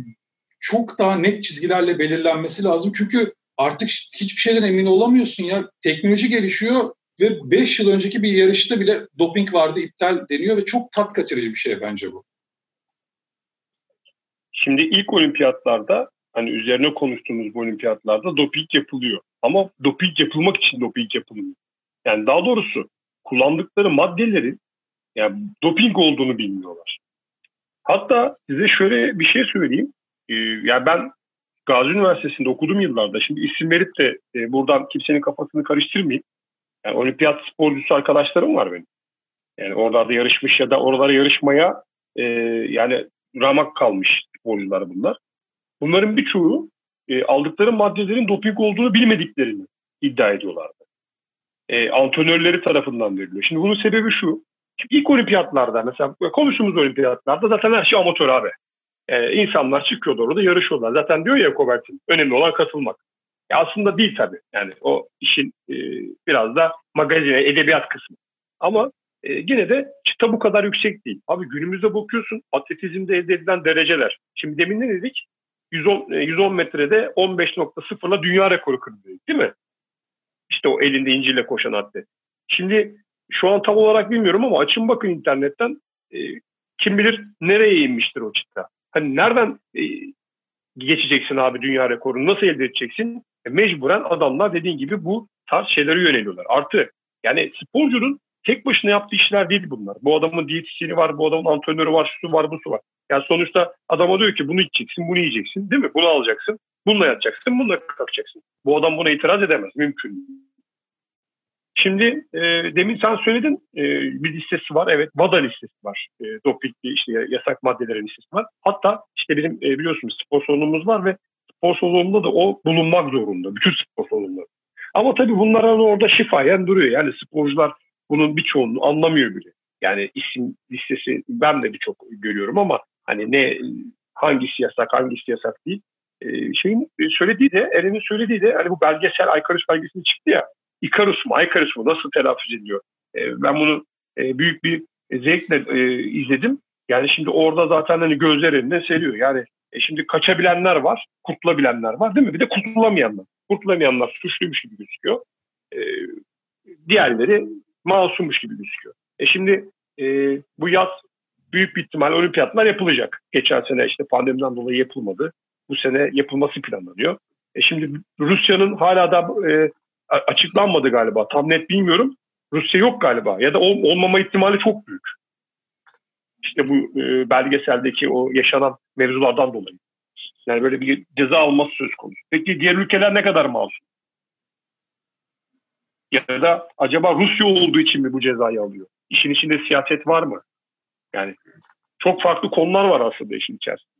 çok daha net çizgilerle belirlenmesi lazım. Çünkü artık hiçbir şeyden emin olamıyorsun ya. Teknoloji gelişiyor ve 5 yıl önceki bir yarışta bile doping vardı iptal deniyor ve çok tat kaçırıcı bir şey bence bu. Şimdi ilk olimpiyatlarda hani üzerine konuştuğumuz bu olimpiyatlarda doping yapılıyor. Ama doping yapılmak için doping yapılmıyor. Yani daha doğrusu kullandıkları maddelerin yani doping olduğunu bilmiyorlar. Hatta size şöyle bir şey söyleyeyim. Ee, yani ben Gazi Üniversitesi'nde okudum yıllarda. Şimdi isim verip de e, buradan kimsenin kafasını karıştırmayayım. Yani olimpiyat sporcusu arkadaşlarım var benim. Yani oralarda yarışmış ya da oralara yarışmaya e, yani ramak kalmış sporcular bunlar. Bunların birçoğu e, aldıkları maddelerin doping olduğunu bilmediklerini iddia ediyorlardı. E, antrenörleri tarafından veriliyor. Şimdi bunun sebebi şu. İlk olimpiyatlarda mesela konuştuğumuz olimpiyatlarda zaten her şey amatör abi. E, insanlar çıkıyordu orada yarışıyorlar. Zaten diyor ya Kobertin önemli olan katılmak. E, aslında değil tabii. Yani o işin e, biraz da magazine, edebiyat kısmı. Ama e, yine de çıta bu kadar yüksek değil. Abi günümüzde bakıyorsun atletizmde elde edilen dereceler. Şimdi demin ne dedik? 110, 110 e, metrede 15.0'la dünya rekoru kırdı değil mi? İşte o elinde inciyle koşan atlet. Şimdi şu an tam olarak bilmiyorum ama açın bakın internetten e, kim bilir nereye inmiştir o çıta. Hani nereden e, geçeceksin abi dünya rekorunu nasıl elde edeceksin? E, mecburen adamlar dediğin gibi bu tarz şeylere yöneliyorlar. Artı yani sporcunun tek başına yaptığı işler değil bunlar. Bu adamın diyetisyeni var, bu adamın antrenörü var, şu var, bu su var. Yani sonuçta adama diyor ki bunu içeceksin, bunu yiyeceksin değil mi? Bunu alacaksın, bununla yatacaksın, bununla kalkacaksın. Bu adam buna itiraz edemez, mümkün. Şimdi e, demin sen söyledin e, bir listesi var. Evet VADA listesi var. E, dopingli işte yasak maddelerin listesi var. Hatta işte bizim e, biliyorsunuz spor salonumuz var ve spor salonunda da o bulunmak zorunda. Bütün spor salonları. Ama tabii bunlar hani orada şifayen duruyor. Yani sporcular bunun birçoğunu anlamıyor bile. Yani isim listesi ben de birçok görüyorum ama hani ne hangisi yasak hangisi yasak değil. Ee, şeyin söylediği de Eren'in söylediği de hani bu belgesel Aykarus belgeseli çıktı ya. Ikarus mu Aykarus mu nasıl telaffuz ediliyor? Ee, ben bunu e, büyük bir zevkle e, izledim. Yani şimdi orada zaten hani gözler önüne seriyor. Yani e, şimdi kaçabilenler var, kurtulabilenler var değil mi? Bir de kurtulamayanlar. Kurtulamayanlar suçluymuş gibi gözüküyor. E, diğerleri masummuş gibi gözüküyor. E şimdi e, bu yaz büyük bir ihtimal olimpiyatlar yapılacak. Geçen sene işte pandemiden dolayı yapılmadı. Bu sene yapılması planlanıyor. E şimdi Rusya'nın hala da e, açıklanmadı galiba. Tam net bilmiyorum. Rusya yok galiba ya da ol, olmama ihtimali çok büyük. İşte bu e, belgeseldeki o yaşanan mevzulardan dolayı. Yani böyle bir ceza alması söz konusu. Peki diğer ülkeler ne kadar masum? Ya da acaba Rusya olduğu için mi bu cezayı alıyor? İşin içinde siyaset var mı? Yani çok farklı konular var aslında işin içerisinde.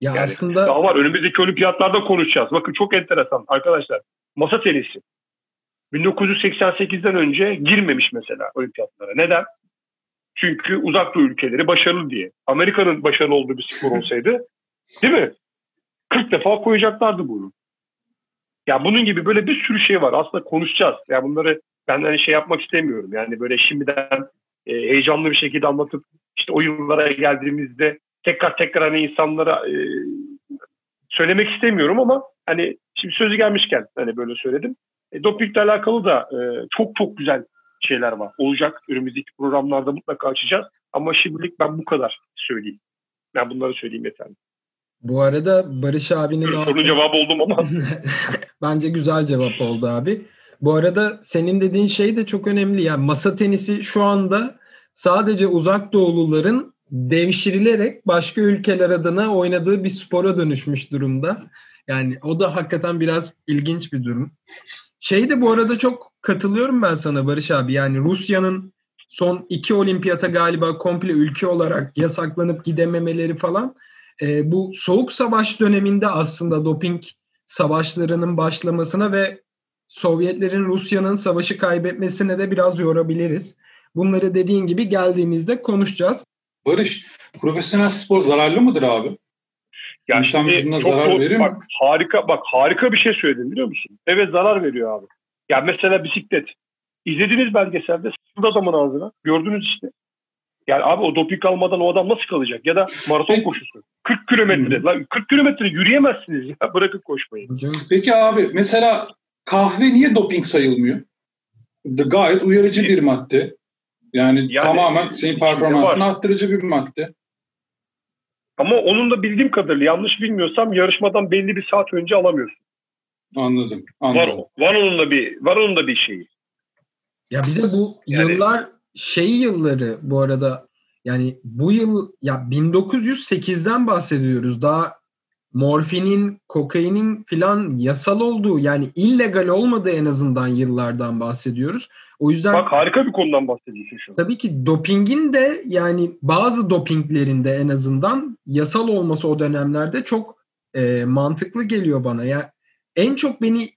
Ya yani aslında daha var. Önümüzdeki olimpiyatlarda konuşacağız. Bakın çok enteresan arkadaşlar. Masa tenisi. 1988'den önce girmemiş mesela olimpiyatlara. Neden? Çünkü uzak doğu ülkeleri başarılı diye. Amerika'nın başarılı olduğu bir spor olsaydı değil mi? 40 defa koyacaklardı bunu. Ya bunun gibi böyle bir sürü şey var. Aslında konuşacağız. Ya bunları ben hani şey yapmak istemiyorum. Yani böyle şimdiden e, heyecanlı bir şekilde anlatıp işte o yıllara geldiğimizde tekrar tekrar hani insanlara e, söylemek istemiyorum ama hani şimdi sözü gelmişken hani böyle söyledim. E, dopingle alakalı da e, çok çok güzel şeyler var. Olacak. Önümüzdeki programlarda mutlaka açacağız. Ama şimdilik ben bu kadar söyleyeyim. Ben bunları söyleyeyim yeterli. Bu arada Barış abinin... Sorunun cevabı oldum ama. [laughs] Bence güzel cevap oldu abi. Bu arada senin dediğin şey de çok önemli. Yani masa tenisi şu anda sadece uzak doğuluların devşirilerek başka ülkeler adına oynadığı bir spora dönüşmüş durumda. Yani o da hakikaten biraz ilginç bir durum. Şey de bu arada çok katılıyorum ben sana Barış abi. Yani Rusya'nın son iki olimpiyata galiba komple ülke olarak yasaklanıp gidememeleri falan e, bu soğuk savaş döneminde aslında doping savaşlarının başlamasına ve Sovyetlerin Rusya'nın savaşı kaybetmesine de biraz yorabiliriz. Bunları dediğin gibi geldiğimizde konuşacağız. Barış, profesyonel spor zararlı mıdır abi? Yani İnsan vücuduna zarar verir mi? Bak, harika, bak harika bir şey söyledin biliyor musun? Evet zarar veriyor abi. Ya mesela bisiklet. İzlediğiniz belgeselde sıkıldı adamın ağzına. Gördünüz işte. Yani abi o doping almadan o adam nasıl kalacak? Ya da maraton koşusu. 40 kilometre. Lan 40 kilometre yürüyemezsiniz ya. Bırakın koşmayı. Peki abi mesela kahve niye doping sayılmıyor? The gayet uyarıcı bir madde. Yani, yani tamamen senin performansını arttırıcı bir madde. Ama onun da bildiğim kadarıyla yanlış bilmiyorsam yarışmadan belli bir saat önce alamıyorsun. Anladım. anladım. Var, var onun da bir var onun da bir şeyi. Ya bir de bu yani, yıllar şey yılları bu arada yani bu yıl ya 1908'den bahsediyoruz. Daha morfinin, kokainin filan yasal olduğu yani illegal olmadığı en azından yıllardan bahsediyoruz. O yüzden Bak harika bir konudan bahsediyorsun şu an. Tabii ki dopingin de yani bazı dopinglerinde en azından yasal olması o dönemlerde çok e, mantıklı geliyor bana. Ya yani en çok beni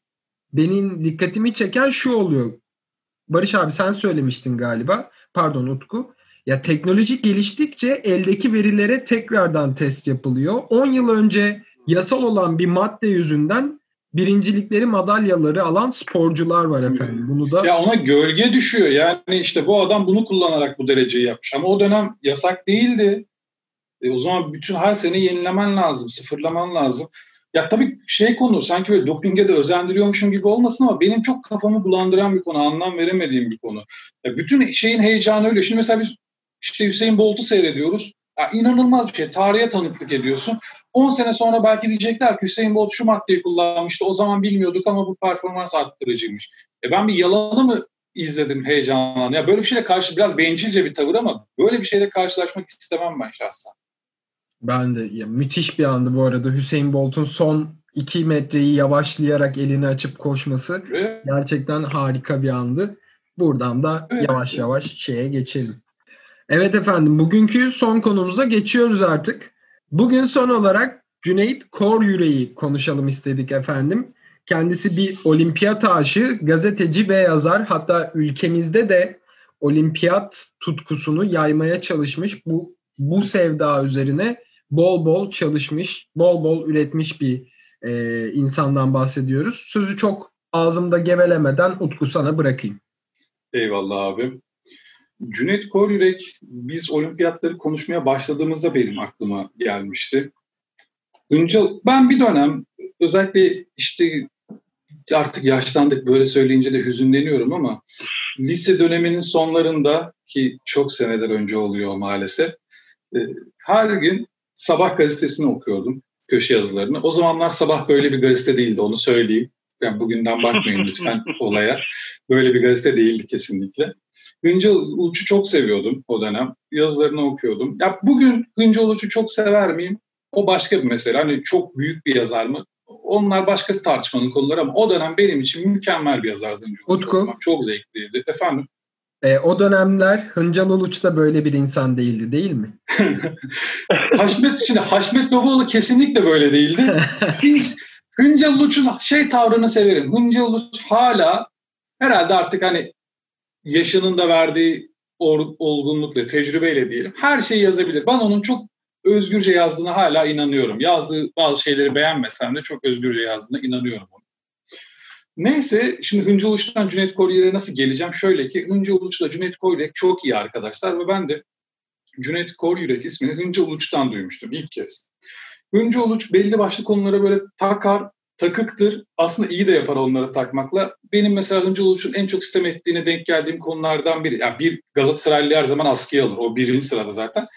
benim dikkatimi çeken şu oluyor. Barış abi sen söylemiştin galiba. Pardon Utku. Ya teknoloji geliştikçe eldeki verilere tekrardan test yapılıyor. 10 yıl önce yasal olan bir madde yüzünden birincilikleri madalyaları alan sporcular var efendim. Bunu da Ya ona gölge düşüyor. Yani işte bu adam bunu kullanarak bu dereceyi yapmış. Ama o dönem yasak değildi. E o zaman bütün her sene yenilemen lazım, sıfırlaman lazım. Ya tabii şey konu sanki böyle dopinge de özendiriyormuşum gibi olmasın ama benim çok kafamı bulandıran bir konu, anlam veremediğim bir konu. Ya bütün şeyin heyecanı öyle. Şimdi mesela biz işte Hüseyin Bolt'u seyrediyoruz. Ya inanılmaz bir şey. Tarihe tanıklık ediyorsun. 10 sene sonra belki diyecekler ki Hüseyin Bolt şu maddeyi kullanmıştı. O zaman bilmiyorduk ama bu performans arttırıcıymış. E ben bir yalanı mı izledim heyecanla? Ya böyle bir şeyle karşı biraz bencilce bir tavır ama böyle bir şeyle karşılaşmak istemem ben şahsen. Ben de ya, müthiş bir andı bu arada. Hüseyin Bolt'un son 2 metreyi yavaşlayarak elini açıp koşması evet. gerçekten harika bir andı. Buradan da evet. yavaş yavaş şeye geçelim. Evet efendim bugünkü son konumuza geçiyoruz artık. Bugün son olarak Cüneyt Kor Yüreği konuşalım istedik efendim. Kendisi bir olimpiyat aşığı, gazeteci ve yazar. Hatta ülkemizde de olimpiyat tutkusunu yaymaya çalışmış. Bu bu sevda üzerine bol bol çalışmış, bol bol üretmiş bir e, insandan bahsediyoruz. Sözü çok ağzımda gevelemeden Utku sana bırakayım. Eyvallah abi. Cüneyt Koryürek biz olimpiyatları konuşmaya başladığımızda benim aklıma gelmişti. Önce ben bir dönem özellikle işte artık yaşlandık böyle söyleyince de hüzünleniyorum ama lise döneminin sonlarında ki çok seneler önce oluyor maalesef e, her gün sabah gazetesini okuyordum köşe yazılarını. O zamanlar sabah böyle bir gazete değildi onu söyleyeyim. Yani bugünden bakmayın [laughs] lütfen olaya. Böyle bir gazete değildi kesinlikle. Hıncal Uluç'u çok seviyordum o dönem. Yazılarını okuyordum. Ya bugün Hıncal Uluç'u çok sever miyim? O başka bir mesele. Hani çok büyük bir yazar mı? Onlar başka tartışmanın konuları ama o dönem benim için mükemmel bir yazardı Hıncal Utku. Çok zevkliydi. Efendim? E, o dönemler Hıncal Uluç da böyle bir insan değildi değil mi? [laughs] Haşmet, şimdi Haşmet Babaoğlu kesinlikle böyle değildi. [laughs] Biz Hıncal Uluç'un şey tavrını severim. Hıncal Uluç hala herhalde artık hani yaşının da verdiği olgunlukla, tecrübeyle diyelim her şeyi yazabilir. Ben onun çok özgürce yazdığına hala inanıyorum. Yazdığı bazı şeyleri beğenmesem de çok özgürce yazdığına inanıyorum. Onun. Neyse şimdi Hıncı Uluç'tan Cüneyt Koryer'e nasıl geleceğim? Şöyle ki Hıncı Uluç'la Cüneyt Koryer çok iyi arkadaşlar ve ben de Cüneyt Koryürek ismini Hıncı Uluç'tan duymuştum ilk kez. Hıncı Uluç belli başlı konulara böyle takar, takıktır. Aslında iyi de yapar onları takmakla. Benim mesela Hıncı Uluç'un en çok sistem ettiğine denk geldiğim konulardan biri. Yani bir Galatasaraylı her zaman askıya alır. O birinci sırada zaten.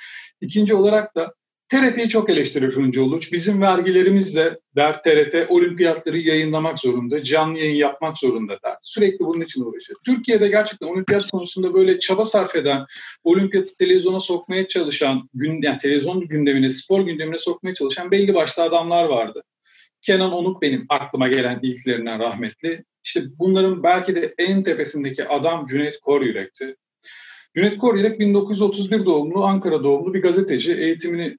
İkinci olarak da TRT'yi çok eleştirir Hıncı Uluç. Bizim vergilerimizle der TRT olimpiyatları yayınlamak zorunda, canlı yayın yapmak zorunda der. Sürekli bunun için uğraşır. Türkiye'de gerçekten olimpiyat konusunda böyle çaba sarf eden, olimpiyatı televizyona sokmaya çalışan, yani televizyon gündemine, spor gündemine sokmaya çalışan belli başlı adamlar vardı. Kenan Onuk benim aklıma gelen ilklerinden rahmetli. İşte bunların belki de en tepesindeki adam Cüneyt Koryürek'ti. Cüneyt Koryürek 1931 doğumlu, Ankara doğumlu bir gazeteci. Eğitimini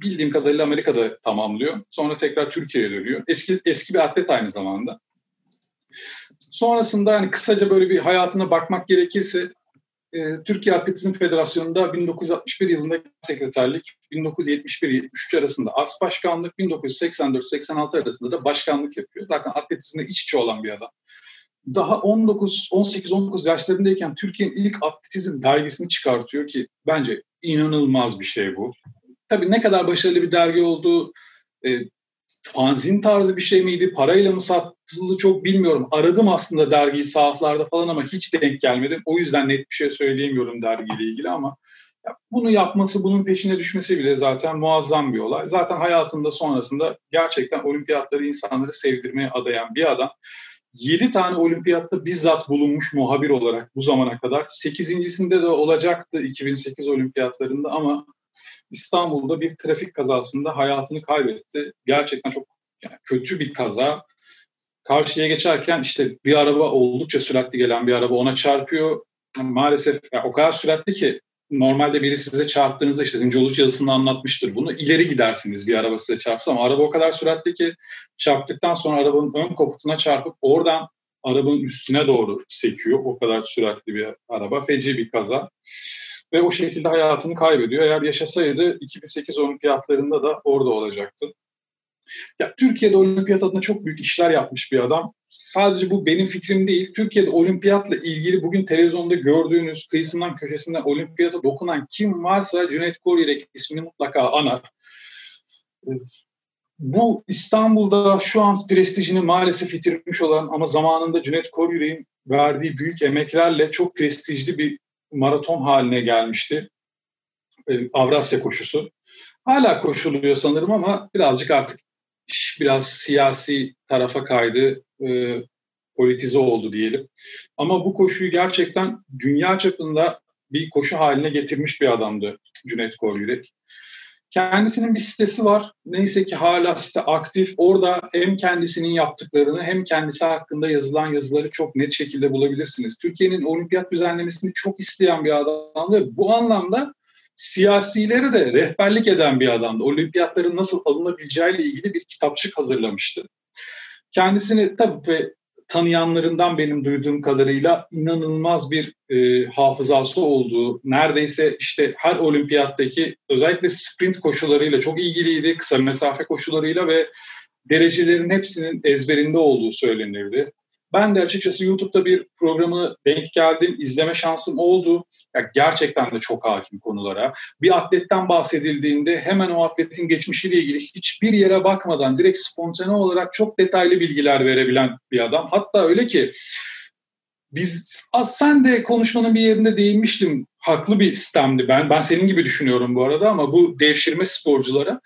bildiğim kadarıyla Amerika'da tamamlıyor. Sonra tekrar Türkiye'ye dönüyor. Eski eski bir atlet aynı zamanda. Sonrasında hani kısaca böyle bir hayatına bakmak gerekirse e, Türkiye Atletizm Federasyonu'nda 1961 yılında sekreterlik, 1971-73 arasında as başkanlık, 1984-86 arasında da başkanlık yapıyor. Zaten atletizmde iç içe olan bir adam. Daha 19 18-19 yaşlarındayken Türkiye'nin ilk atletizm dergisini çıkartıyor ki bence inanılmaz bir şey bu tabii ne kadar başarılı bir dergi olduğu e, fanzin tarzı bir şey miydi, parayla mı satıldı çok bilmiyorum. Aradım aslında dergiyi sahaflarda falan ama hiç denk gelmedim. O yüzden net bir şey söyleyemiyorum dergiyle ilgili ama ya bunu yapması, bunun peşine düşmesi bile zaten muazzam bir olay. Zaten hayatında sonrasında gerçekten olimpiyatları insanları sevdirmeye adayan bir adam. 7 tane olimpiyatta bizzat bulunmuş muhabir olarak bu zamana kadar. 8.sinde de olacaktı 2008 olimpiyatlarında ama İstanbul'da bir trafik kazasında hayatını kaybetti. Gerçekten çok yani kötü bir kaza. Karşıya geçerken işte bir araba oldukça süratli gelen bir araba ona çarpıyor. Maalesef yani o kadar süratli ki normalde biri size çarptığınızda işte Hıncı Uluç yazısında anlatmıştır bunu. İleri gidersiniz bir araba size çarpsa ama araba o kadar süratli ki çarptıktan sonra arabanın ön kaputuna çarpıp oradan arabanın üstüne doğru sekiyor. O kadar süratli bir araba. Feci bir kaza ve o şekilde hayatını kaybediyor. Eğer yaşasaydı 2008 olimpiyatlarında da orada olacaktı. Ya, Türkiye'de olimpiyat adına çok büyük işler yapmış bir adam. Sadece bu benim fikrim değil. Türkiye'de olimpiyatla ilgili bugün televizyonda gördüğünüz kıyısından köşesinden olimpiyata dokunan kim varsa Cüneyt Koryerek ismini mutlaka anar. Bu İstanbul'da şu an prestijini maalesef yitirmiş olan ama zamanında Cüneyt Koryürek'in verdiği büyük emeklerle çok prestijli bir maraton haline gelmişti. E, Avrasya koşusu. Hala koşuluyor sanırım ama birazcık artık biraz siyasi tarafa kaydı, e, politize oldu diyelim. Ama bu koşuyu gerçekten dünya çapında bir koşu haline getirmiş bir adamdı Cüneyt Koryürek. Kendisinin bir sitesi var. Neyse ki hala site aktif. Orada hem kendisinin yaptıklarını hem kendisi hakkında yazılan yazıları çok net şekilde bulabilirsiniz. Türkiye'nin olimpiyat düzenlemesini çok isteyen bir adamdı. Bu anlamda siyasileri de rehberlik eden bir adamdı. Olimpiyatların nasıl alınabileceğiyle ilgili bir kitapçık hazırlamıştı. Kendisini tabii tanıyanlarından benim duyduğum kadarıyla inanılmaz bir e, hafızası olduğu, neredeyse işte her olimpiyattaki özellikle sprint koşularıyla çok ilgiliydi, kısa mesafe koşularıyla ve derecelerin hepsinin ezberinde olduğu söylenirdi. Ben de açıkçası YouTube'da bir programı denk geldim, izleme şansım oldu. Ya gerçekten de çok hakim konulara. Bir atletten bahsedildiğinde hemen o atletin geçmişiyle ilgili hiçbir yere bakmadan direkt spontane olarak çok detaylı bilgiler verebilen bir adam. Hatta öyle ki biz az sen de konuşmanın bir yerinde değinmiştim. Haklı bir sistemdi ben. Ben senin gibi düşünüyorum bu arada ama bu devşirme sporculara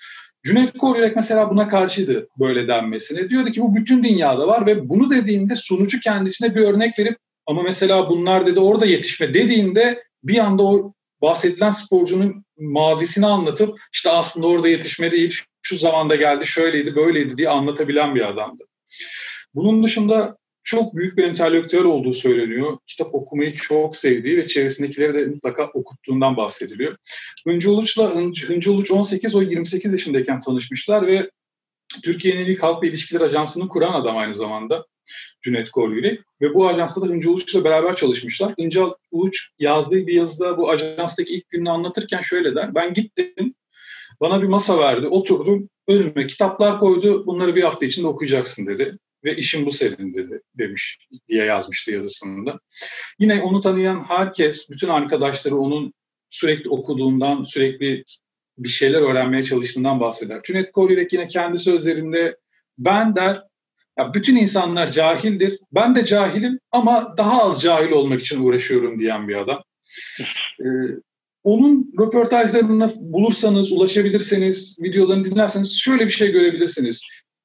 Cüneyt Koryerek mesela buna karşıydı böyle denmesine. Diyordu ki bu bütün dünyada var ve bunu dediğinde sunucu kendisine bir örnek verip ama mesela bunlar dedi orada yetişme dediğinde bir anda o bahsedilen sporcunun mazisini anlatıp işte aslında orada yetişme değil şu zamanda geldi şöyleydi böyleydi diye anlatabilen bir adamdı. Bunun dışında çok büyük bir entelektüel olduğu söyleniyor. Kitap okumayı çok sevdiği ve çevresindekileri de mutlaka okuttuğundan bahsediliyor. Hıncı Uluç'la Hıncı Uluç 18 o 28 yaşındayken tanışmışlar ve Türkiye'nin ilk halkla ilişkiler ajansını kuran adam aynı zamanda Cüneyt Korgülü. Ve bu ajansta da Hıncı Uluç'la beraber çalışmışlar. Hıncı Uluç yazdığı bir yazıda bu ajanstaki ilk gününü anlatırken şöyle der. Ben gittim, bana bir masa verdi, oturdum, önüme kitaplar koydu, bunları bir hafta içinde okuyacaksın dedi. Ve işim bu senindir demiş diye yazmıştı yazısında. Yine onu tanıyan herkes, bütün arkadaşları onun sürekli okuduğundan, sürekli bir şeyler öğrenmeye çalıştığından bahseder. Cüneyt Koryürek yine kendi sözlerinde ben der, ya bütün insanlar cahildir, ben de cahilim ama daha az cahil olmak için uğraşıyorum diyen bir adam. Ee, onun röportajlarını bulursanız, ulaşabilirseniz, videolarını dinlerseniz şöyle bir şey görebilirsiniz.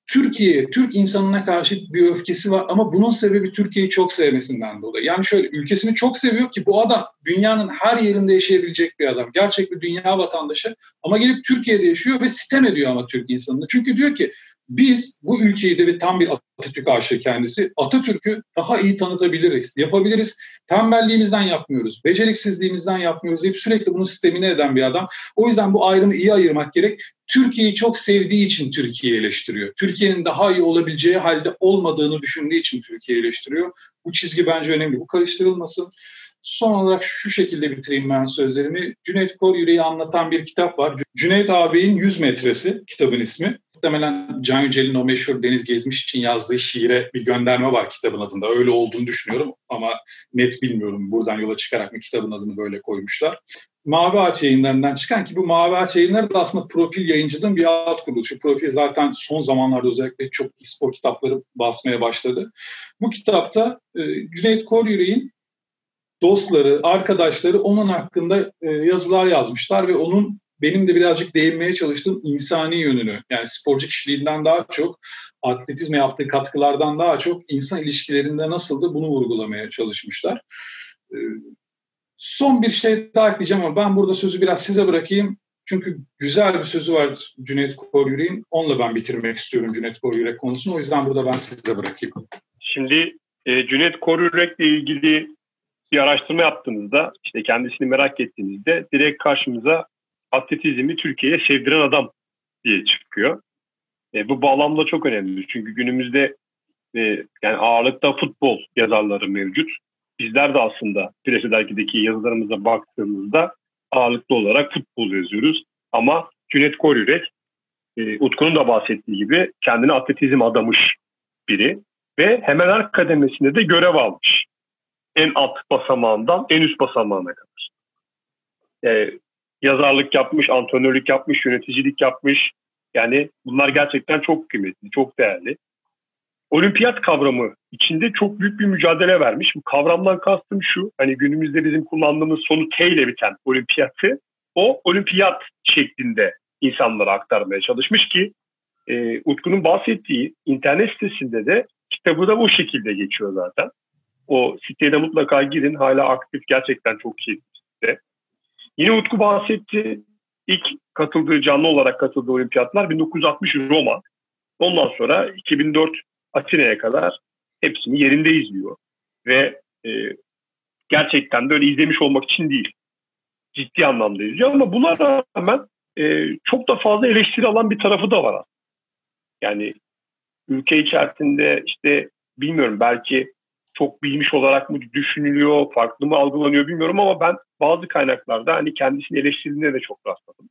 Türkiye, Türk insanına karşı bir öfkesi var ama bunun sebebi Türkiye'yi çok sevmesinden dolayı. Yani şöyle ülkesini çok seviyor ki bu adam dünyanın her yerinde yaşayabilecek bir adam. Gerçek bir dünya vatandaşı ama gelip Türkiye'de yaşıyor ve sitem ediyor ama Türk insanına. Çünkü diyor ki biz bu ülkeyi de tam bir Atatürk aşığı kendisi. Atatürk'ü daha iyi tanıtabiliriz, yapabiliriz. Tembelliğimizden yapmıyoruz, beceriksizliğimizden yapmıyoruz deyip sürekli bunu sistemine eden bir adam. O yüzden bu ayrımı iyi ayırmak gerek. Türkiye'yi çok sevdiği için Türkiye'yi eleştiriyor. Türkiye'nin daha iyi olabileceği halde olmadığını düşündüğü için Türkiye'yi eleştiriyor. Bu çizgi bence önemli. Bu karıştırılmasın. Son olarak şu şekilde bitireyim ben sözlerimi. Cüneyt Kor Yüreği anlatan bir kitap var. Cüneyt ağabeyin 100 metresi kitabın ismi. Muhtemelen Can Yücel'in o meşhur Deniz Gezmiş için yazdığı şiire bir gönderme var kitabın adında. Öyle olduğunu düşünüyorum ama net bilmiyorum. Buradan yola çıkarak mı kitabın adını böyle koymuşlar. Mavi Ağaç yayınlarından çıkan ki bu Mavi Ağaç yayınları da aslında profil yayıncılığın bir alt kuruluşu. Profil zaten son zamanlarda özellikle çok spor kitapları basmaya başladı. Bu kitapta e, Cüneyt Koryürek'in dostları, arkadaşları onun hakkında e, yazılar yazmışlar ve onun benim de birazcık değinmeye çalıştığım insani yönünü yani sporcu kişiliğinden daha çok atletizme yaptığı katkılardan daha çok insan ilişkilerinde nasıldı bunu vurgulamaya çalışmışlar. Ee, son bir şey daha ekleyeceğim ama ben burada sözü biraz size bırakayım. Çünkü güzel bir sözü var Cüneyt Koryürek'in. Onunla ben bitirmek istiyorum Cüneyt Koryürek konusunu. O yüzden burada ben size bırakayım. Şimdi e, Cüneyt Koryürek'le ilgili bir araştırma yaptığınızda, işte kendisini merak ettiğinizde direkt karşımıza atletizmi Türkiye'ye sevdiren adam diye çıkıyor. E, bu bağlamda çok önemli. Çünkü günümüzde e, yani ağırlıkta futbol yazarları mevcut. Bizler de aslında Presi Dergi'deki yazılarımıza baktığımızda ağırlıklı olarak futbol yazıyoruz. Ama Cüneyt Koryürek, e, Utku'nun da bahsettiği gibi kendini atletizm adamış biri. Ve hemen her kademesinde de görev almış. En alt basamağından en üst basamağına kadar. E, yazarlık yapmış, antrenörlük yapmış, yöneticilik yapmış. Yani bunlar gerçekten çok kıymetli, çok değerli. Olimpiyat kavramı içinde çok büyük bir mücadele vermiş. Bu kavramdan kastım şu, hani günümüzde bizim kullandığımız sonu T ile biten olimpiyatı o olimpiyat şeklinde insanlara aktarmaya çalışmış ki e, Utku'nun bahsettiği internet sitesinde de kitabı da bu şekilde geçiyor zaten. O siteye de mutlaka girin. Hala aktif gerçekten çok keyifli. Yine Utku bahsetti. İlk katıldığı, canlı olarak katıldığı olimpiyatlar 1960 Roma. Ondan sonra 2004 Atina'ya kadar hepsini yerinde izliyor. Ve e, gerçekten de öyle izlemiş olmak için değil. Ciddi anlamda izliyor ama buna rağmen e, çok da fazla eleştiri alan bir tarafı da var Yani ülke içerisinde işte bilmiyorum belki çok bilmiş olarak mı düşünülüyor, farklı mı algılanıyor bilmiyorum ama ben bazı kaynaklarda hani kendisini eleştirdiğine de çok rastladım.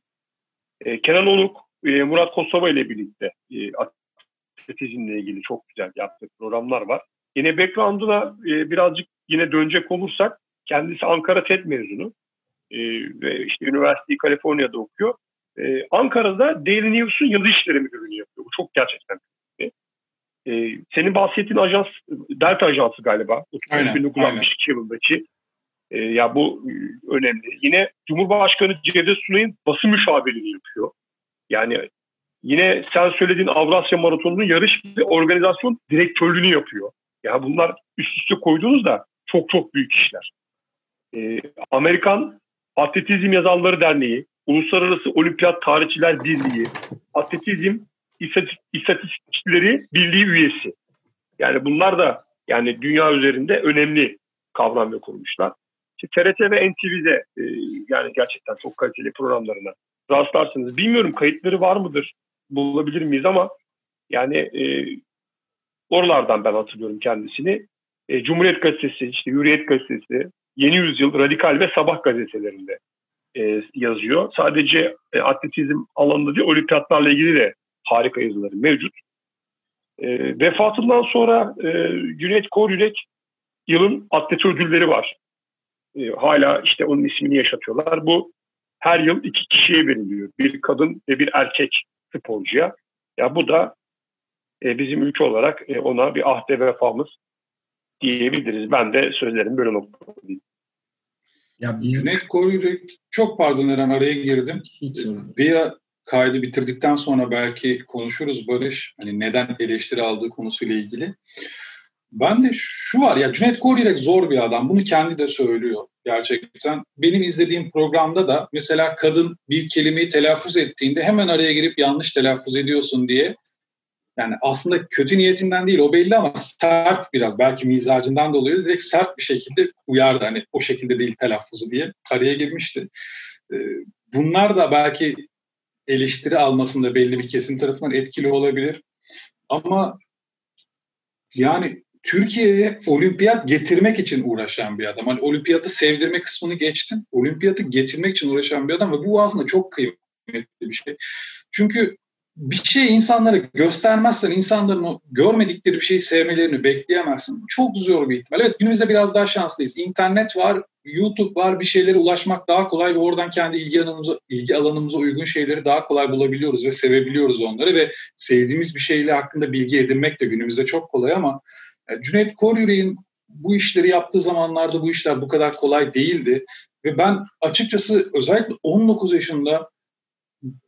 E, Kenan Onuk, e, Murat Kosova ile birlikte e, atletizmle ilgili çok güzel yaptığı programlar var. Yine background'una e, birazcık yine dönecek olursak kendisi Ankara TED mezunu e, ve işte üniversiteyi Kaliforniya'da okuyor. E, Ankara'da Daily News'un yazı işleri müdürlüğünü yapıyor. Bu çok gerçekten. E, senin bahsettiğin ajans, Delta Ajansı galiba. Aynen, 1962 yılındaki e, ya bu e, önemli. Yine Cumhurbaşkanı Cevdet Sunay'ın basın müşavirliğini yapıyor. Yani yine sen söylediğin Avrasya Maratonu'nun yarış ve organizasyon direktörlüğünü yapıyor. Ya bunlar üst üste koyduğunuzda çok çok büyük işler. E, Amerikan Atletizm Yazarları Derneği, Uluslararası Olimpiyat Tarihçiler Birliği, Atletizm İstatistikçileri Birliği üyesi. Yani bunlar da yani dünya üzerinde önemli kavram ve kurmuşlar. İşte TRT ve NTV'de e, yani gerçekten çok kaliteli programlarına rastlarsınız. Bilmiyorum kayıtları var mıdır, bulabilir miyiz ama yani e, oralardan ben hatırlıyorum kendisini. E, Cumhuriyet Gazetesi, işte Hürriyet Gazetesi, Yeni Yüzyıl, Radikal ve Sabah gazetelerinde e, yazıyor. Sadece e, atletizm alanında değil, olimpiyatlarla ilgili de harika yazıları mevcut. E, vefatından sonra e, Cüneyt Koryürek yılın atleti ödülleri var. E, hala işte onun ismini yaşatıyorlar. Bu her yıl iki kişiye veriliyor. Bir kadın ve bir erkek sporcuya. Ya bu da e, bizim ülke olarak e, ona bir ahde vefamız diyebiliriz. Ben de sözlerim böyle noktalayayım. Ya biz... Cüneyt Koryürek, çok pardon Eren araya girdim. Hiç bir kaydı bitirdikten sonra belki konuşuruz Barış. Hani neden eleştiri aldığı konusuyla ilgili. Ben de şu var ya Cüneyt Koryürek zor bir adam. Bunu kendi de söylüyor gerçekten. Benim izlediğim programda da mesela kadın bir kelimeyi telaffuz ettiğinde hemen araya girip yanlış telaffuz ediyorsun diye yani aslında kötü niyetinden değil o belli ama sert biraz belki mizacından dolayı direkt sert bir şekilde uyardı. Hani o şekilde değil telaffuzu diye araya girmişti. Ee, bunlar da belki eleştiri almasında belli bir kesim tarafından etkili olabilir. Ama yani Türkiye'ye olimpiyat getirmek için uğraşan bir adam. Hani olimpiyatı sevdirme kısmını geçtim. Olimpiyatı getirmek için uğraşan bir adam ve bu aslında çok kıymetli bir şey. Çünkü bir şey insanlara göstermezsen insanların o görmedikleri bir şeyi sevmelerini bekleyemezsin. Çok zor bir ihtimal. Evet günümüzde biraz daha şanslıyız. İnternet var, YouTube var, bir şeylere ulaşmak daha kolay ve oradan kendi ilgi alanımıza, ilgi alanımıza uygun şeyleri daha kolay bulabiliyoruz ve sevebiliyoruz onları ve sevdiğimiz bir şeyle hakkında bilgi edinmek de günümüzde çok kolay ama e, Cüneyt Koryürek'in bu işleri yaptığı zamanlarda bu işler bu kadar kolay değildi. Ve ben açıkçası özellikle 19 yaşında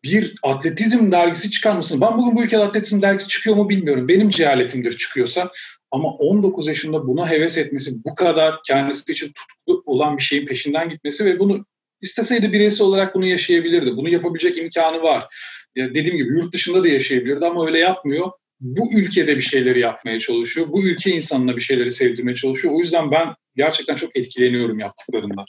bir atletizm dergisi çıkar mısın? Ben bugün bu ülkede atletizm dergisi çıkıyor mu bilmiyorum. Benim cehaletimdir çıkıyorsa. Ama 19 yaşında buna heves etmesi, bu kadar kendisi için tutkulu olan bir şeyin peşinden gitmesi ve bunu isteseydi bireysel olarak bunu yaşayabilirdi. Bunu yapabilecek imkanı var. Ya dediğim gibi yurt dışında da yaşayabilirdi ama öyle yapmıyor. Bu ülkede bir şeyleri yapmaya çalışıyor. Bu ülke insanına bir şeyleri sevdirmeye çalışıyor. O yüzden ben gerçekten çok etkileniyorum yaptıklarından.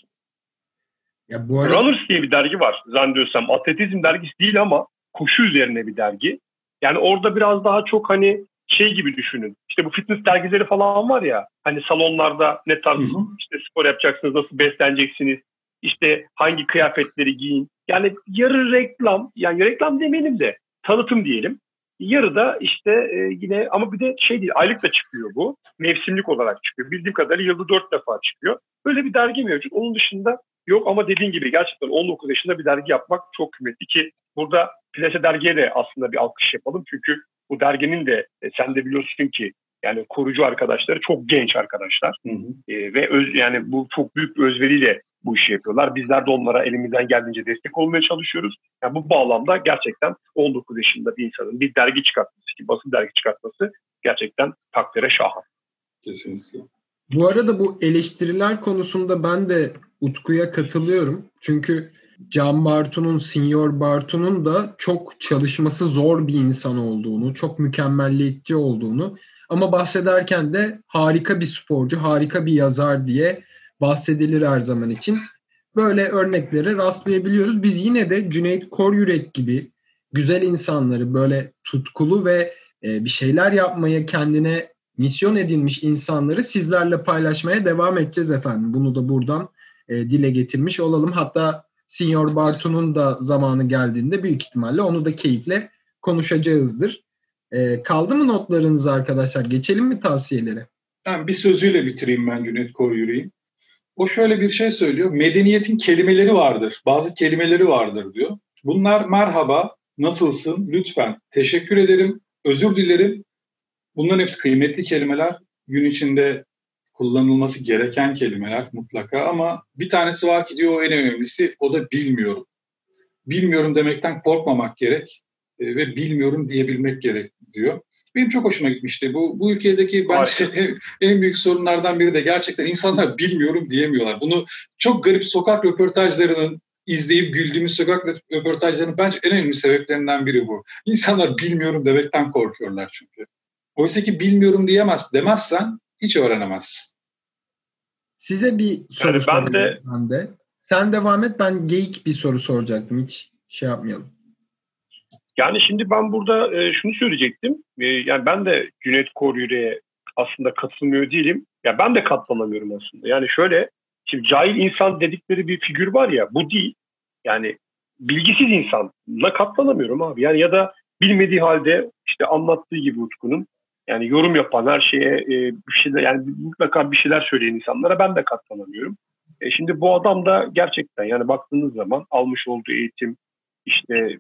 Ya bu arada... Runners diye bir dergi var zannediyorsam. Atletizm dergisi değil ama koşu üzerine bir dergi. Yani orada biraz daha çok hani şey gibi düşünün. İşte bu fitness dergileri falan var ya. Hani salonlarda ne tarz hı hı. işte spor yapacaksınız, nasıl besleneceksiniz, işte hangi kıyafetleri giyin. Yani yarı reklam, yani reklam demeyelim de tanıtım diyelim. Yarı da işte e, yine ama bir de şey değil aylık da çıkıyor bu. Mevsimlik olarak çıkıyor. Bildiğim kadarıyla yılda dört defa çıkıyor. Böyle bir dergi mevcut. Onun dışında yok ama dediğin gibi gerçekten 19 yaşında bir dergi yapmak çok kıymetli ki burada Plase dergiye de aslında bir alkış yapalım. Çünkü bu derginin de e, sen de biliyorsun ki yani kurucu arkadaşları çok genç arkadaşlar. Hı hı. E, ve öz, yani bu çok büyük bir özveriyle bu işi yapıyorlar. Bizler de onlara elimizden geldiğince destek olmaya çalışıyoruz. Yani bu bağlamda gerçekten 19 yaşında bir insanın bir dergi çıkartması ki basın dergi çıkartması gerçekten takdire şahan. Kesinlikle. Bu arada bu eleştiriler konusunda ben de Utku'ya katılıyorum. Çünkü Can Bartu'nun, Senior Bartu'nun da çok çalışması zor bir insan olduğunu, çok mükemmelliyetçi olduğunu ama bahsederken de harika bir sporcu, harika bir yazar diye bahsedilir her zaman için. Böyle örneklere rastlayabiliyoruz. Biz yine de Cüneyt Koryürek gibi güzel insanları böyle tutkulu ve e, bir şeyler yapmaya kendine misyon edinmiş insanları sizlerle paylaşmaya devam edeceğiz efendim. Bunu da buradan e, dile getirmiş olalım. Hatta Senior Bartu'nun da zamanı geldiğinde büyük ihtimalle onu da keyifle konuşacağızdır. E, kaldı mı notlarınız arkadaşlar? Geçelim mi tavsiyelere? Ben bir sözüyle bitireyim ben Cüneyt Koryüreği. O şöyle bir şey söylüyor. Medeniyetin kelimeleri vardır. Bazı kelimeleri vardır diyor. Bunlar merhaba, nasılsın, lütfen, teşekkür ederim, özür dilerim. Bunların hepsi kıymetli kelimeler. Gün içinde kullanılması gereken kelimeler mutlaka ama bir tanesi var ki diyor o en önemlisi o da bilmiyorum. Bilmiyorum demekten korkmamak gerek e, ve bilmiyorum diyebilmek gerek diyor. Benim çok hoşuma gitmişti. Bu, bu ülkedeki bence [laughs] en, en büyük sorunlardan biri de gerçekten insanlar bilmiyorum diyemiyorlar. Bunu çok garip sokak röportajlarının izleyip güldüğümüz sokak röportajlarının bence en önemli sebeplerinden biri bu. İnsanlar bilmiyorum demekten korkuyorlar çünkü. Oysa ki bilmiyorum diyemez demezsen hiç öğrenemezsin. Size bir soru yani ben de... ben de. Sen devam et ben geyik bir soru soracaktım hiç şey yapmayalım. Yani şimdi ben burada e, şunu söyleyecektim. E, yani ben de Cüneyt Koryüre'ye aslında katılmıyor değilim. Ya ben de katlanamıyorum aslında. Yani şöyle şimdi cahil insan dedikleri bir figür var ya bu değil. Yani bilgisiz insanla katlanamıyorum abi. Yani ya da bilmediği halde işte anlattığı gibi Utku'nun Yani yorum yapan her şeye e, bir şeyler yani mutlaka bir şeyler söyleyen insanlara ben de katlanamıyorum. E, şimdi bu adam da gerçekten yani baktığınız zaman almış olduğu eğitim işte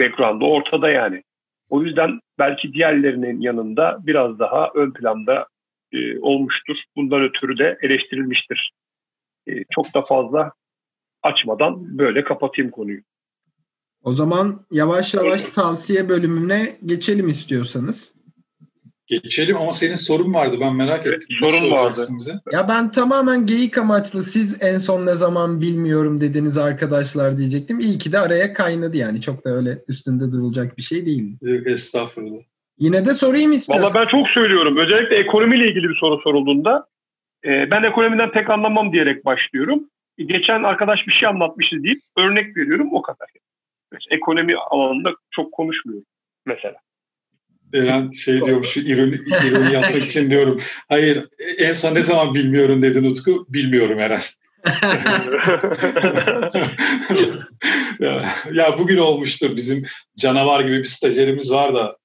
background'u ortada yani. O yüzden belki diğerlerinin yanında biraz daha ön planda e, olmuştur. Bundan ötürü de eleştirilmiştir. E, çok da fazla açmadan böyle kapatayım konuyu. O zaman yavaş yavaş tavsiye bölümüne geçelim istiyorsanız. Geçelim ama senin sorun vardı ben merak ettim. Evet, sorun vardı. Bize? Ya ben tamamen geyik amaçlı siz en son ne zaman bilmiyorum dediniz arkadaşlar diyecektim. İyi ki de araya kaynadı yani çok da öyle üstünde durulacak bir şey değil. Estağfurullah. Yine de sorayım istiyorsanız. Valla ben çok söylüyorum. Özellikle ekonomiyle ilgili bir soru sorulduğunda e, ben ekonomiden pek anlamam diyerek başlıyorum. E, geçen arkadaş bir şey anlatmıştı deyip örnek veriyorum o kadar. Mesela ekonomi alanında çok konuşmuyorum mesela. Eren şey diyormuş, ironi, ironi yapmak için [laughs] diyorum. Hayır, en son ne zaman bilmiyorum dedin Utku? Bilmiyorum Eren. ya, [laughs] ya bugün olmuştur. Bizim canavar gibi bir stajyerimiz var da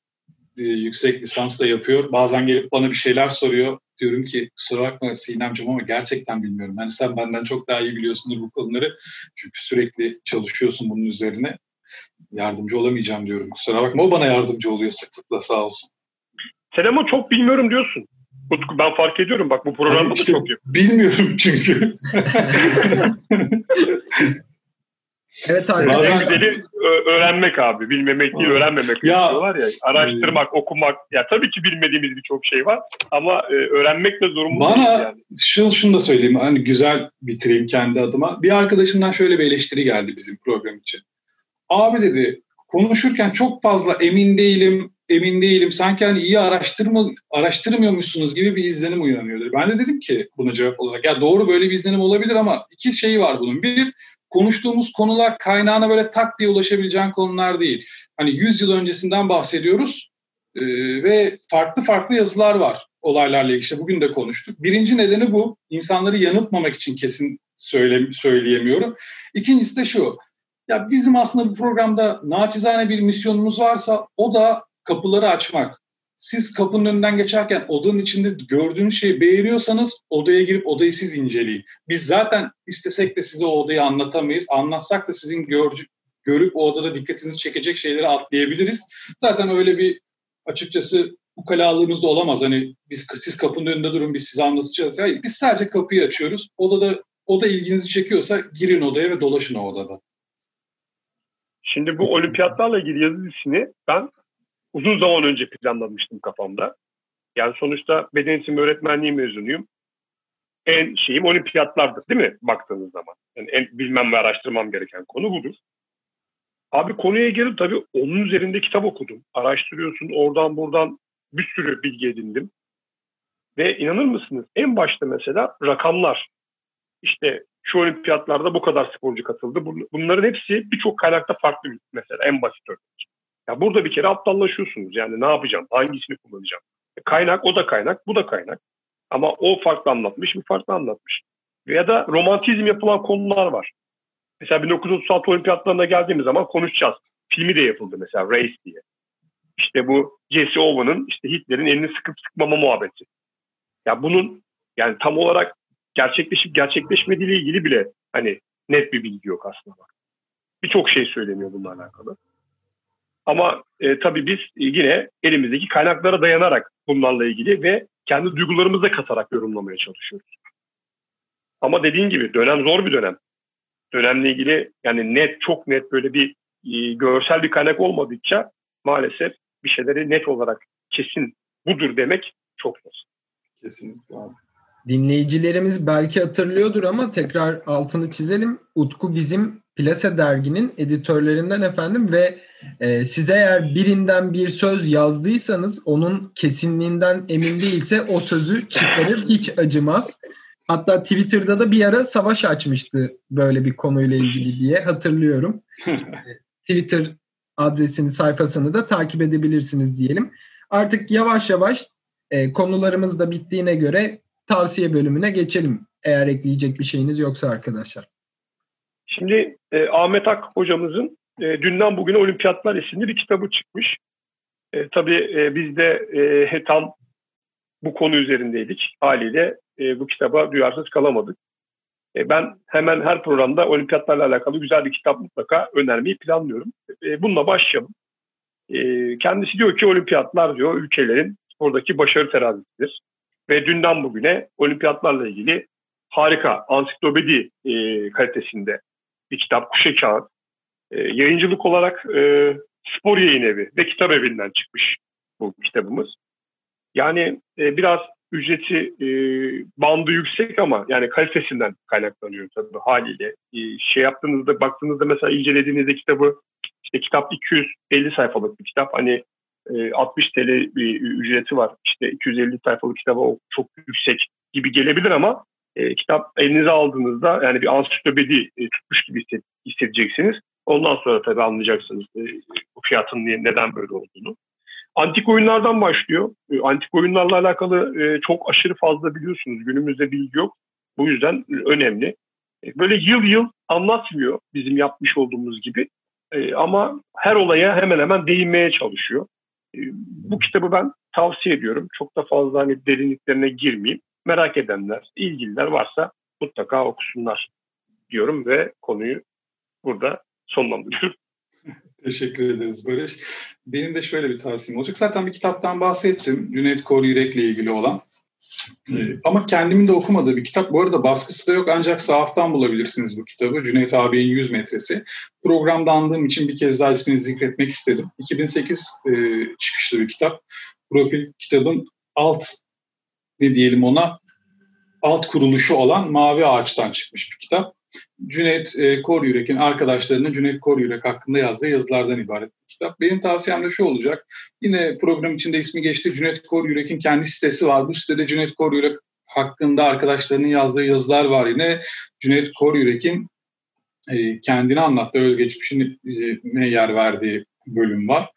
e, yüksek lisans da yapıyor. Bazen gelip bana bir şeyler soruyor. Diyorum ki kusura bakma Sinemciğim ama gerçekten bilmiyorum. Yani sen benden çok daha iyi biliyorsundur bu konuları. Çünkü sürekli çalışıyorsun bunun üzerine yardımcı olamayacağım diyorum. Kusura bakma o bana yardımcı oluyor sıklıkla sağ olsun. Sen ama çok bilmiyorum diyorsun. Utku ben fark ediyorum bak bu programda hani işte da çok yok. Bilmiyorum çünkü. [laughs] evet abi. Bazen... Ö- öğrenmek abi. Bilmemek değil öğrenmemek. Ya- var ya. Araştırmak, okumak. Ya tabii ki bilmediğimiz birçok şey var. Ama e, öğrenmekle zorunlu Bana- yani. şunu, şunu da söyleyeyim. Hani güzel bitireyim kendi adıma. Bir arkadaşımdan şöyle bir eleştiri geldi bizim program için. Abi dedi konuşurken çok fazla emin değilim, emin değilim. Sanki hani iyi araştırma, araştırmıyormuşsunuz gibi bir izlenim uyanıyor dedi. Ben de dedim ki buna cevap olarak ya doğru böyle bir izlenim olabilir ama iki şeyi var bunun. Bir, konuştuğumuz konular kaynağına böyle tak diye ulaşabileceğin konular değil. Hani 100 yıl öncesinden bahsediyoruz ee, ve farklı farklı yazılar var olaylarla ilgili. İşte bugün de konuştuk. Birinci nedeni bu. İnsanları yanıltmamak için kesin söyle, söyleyemiyorum. İkincisi de şu. Ya bizim aslında bu programda naçizane bir misyonumuz varsa o da kapıları açmak. Siz kapının önünden geçerken odanın içinde gördüğünüz şeyi beğeniyorsanız odaya girip odayı siz inceleyin. Biz zaten istesek de size o odayı anlatamayız. Anlatsak da sizin görcü, görüp o odada dikkatinizi çekecek şeyleri atlayabiliriz. Zaten öyle bir açıkçası ukalalığımız da olamaz. Hani biz siz kapının önünde durun biz size anlatacağız. Hayır, biz sadece kapıyı açıyoruz. Odada oda ilginizi çekiyorsa girin odaya ve dolaşın o odada. Şimdi bu olimpiyatlarla ilgili yazı dizisini ben uzun zaman önce planlamıştım kafamda. Yani sonuçta beden eğitimi öğretmenliği mezunuyum. En şeyim olimpiyatlardır değil mi baktığınız zaman? Yani en bilmem ve araştırmam gereken konu budur. Abi konuya gelip tabii onun üzerinde kitap okudum. Araştırıyorsun oradan buradan bir sürü bilgi edindim. Ve inanır mısınız en başta mesela rakamlar. İşte şu olimpiyatlarda bu kadar sporcu katıldı. Bun- Bunların hepsi birçok kaynakta farklı mesela en basit örnek. Ya burada bir kere aptallaşıyorsunuz. Yani ne yapacağım? Hangisini kullanacağım? E, Kaynak o da kaynak, bu da kaynak. Ama o farklı anlatmış, bir farklı anlatmış. Ya da romantizm yapılan konular var. Mesela 1936 olimpiyatlarına geldiğimiz zaman konuşacağız. Filmi de yapıldı mesela Race diye. İşte bu Jesse Owens'ın işte Hitler'in elini sıkıp sıkmama muhabbeti. Ya bunun yani tam olarak gerçekleşip gerçekleşmediğiyle ilgili bile hani net bir bilgi yok aslında. Birçok şey söyleniyor bununla alakalı. Ama e, tabii biz yine elimizdeki kaynaklara dayanarak bunlarla ilgili ve kendi duygularımızı da katarak yorumlamaya çalışıyoruz. Ama dediğin gibi dönem zor bir dönem. Dönemle ilgili yani net, çok net böyle bir e, görsel bir kaynak olmadıkça maalesef bir şeyleri net olarak kesin budur demek çok zor. Kesinlikle abi. Dinleyicilerimiz belki hatırlıyordur ama tekrar altını çizelim. Utku bizim Plase derginin editörlerinden efendim ve e, siz eğer birinden bir söz yazdıysanız onun kesinliğinden emin değilse o sözü çıkarır hiç acımaz. Hatta Twitter'da da bir ara savaş açmıştı böyle bir konuyla ilgili diye hatırlıyorum. [laughs] Twitter adresini sayfasını da takip edebilirsiniz diyelim. Artık yavaş yavaş e, konularımız da bittiğine göre tavsiye bölümüne geçelim. Eğer ekleyecek bir şeyiniz yoksa arkadaşlar. Şimdi e, Ahmet Ak hocamızın e, Dünden Bugüne Olimpiyatlar isimli bir kitabı çıkmış. E, tabii e, biz de e, tam bu konu üzerindeydik. Haliyle e, bu kitaba duyarsız kalamadık. E, ben hemen her programda olimpiyatlarla alakalı güzel bir kitap mutlaka önermeyi planlıyorum. E, bununla başlayalım. E, kendisi diyor ki olimpiyatlar diyor ülkelerin spordaki başarı terazisidir. Ve dünden bugüne olimpiyatlarla ilgili harika ansiklopedi e, kalitesinde bir kitap Kuşe Kağıt. E, yayıncılık olarak e, spor yayın evi ve kitap evinden çıkmış bu kitabımız. Yani e, biraz ücreti e, bandı yüksek ama yani kalitesinden kaynaklanıyor tabii haliyle. E, şey yaptığınızda baktığınızda mesela incelediğinizde kitabı işte kitap 250 sayfalık bir kitap. Hani e, 60 TL bir ücreti var. İşte 250 sayfalık kitaba o çok yüksek gibi gelebilir ama e, kitap elinize aldığınızda yani bir ansiklopedi e, tutmuş gibi hissedeceksiniz. Ondan sonra tabii anlayacaksınız e, bu fiyatın neden böyle olduğunu. Antik oyunlardan başlıyor. E, antik oyunlarla alakalı e, çok aşırı fazla biliyorsunuz. Günümüzde bilgi yok. Bu yüzden önemli. E, böyle yıl yıl anlatmıyor bizim yapmış olduğumuz gibi. Ama her olaya hemen hemen değinmeye çalışıyor. Bu kitabı ben tavsiye ediyorum. Çok da fazla hani derinliklerine girmeyeyim. Merak edenler, ilgililer varsa mutlaka okusunlar diyorum ve konuyu burada sonlandırıyorum. [laughs] Teşekkür ederiz Barış. Benim de şöyle bir tavsiyem olacak. Zaten bir kitaptan bahsettim. Cüneyt Kor Yürek'le ilgili olan. Ee, ama kendimin de okumadığı bir kitap. Bu arada baskısı da yok ancak sahaftan bulabilirsiniz bu kitabı. Cüneyt abinin 100 metresi. Programda andığım için bir kez daha ismini zikretmek istedim. 2008 e, çıkışlı bir kitap. Profil kitabın alt ne diyelim ona alt kuruluşu olan Mavi Ağaç'tan çıkmış bir kitap. Cüneyt e, Kor Yürek'in arkadaşlarının Cüneyt Kor Yürek hakkında yazdığı yazılardan ibaret bir kitap. Benim tavsiyem de şu olacak. Yine program içinde ismi geçti. Cüneyt Kor Yürek'in kendi sitesi var. Bu sitede Cüneyt Kor Yürek hakkında arkadaşlarının yazdığı yazılar var yine. Cüneyt Kor Yürek'in e, kendini anlattığı özgeçmişine yer verdiği bölüm var.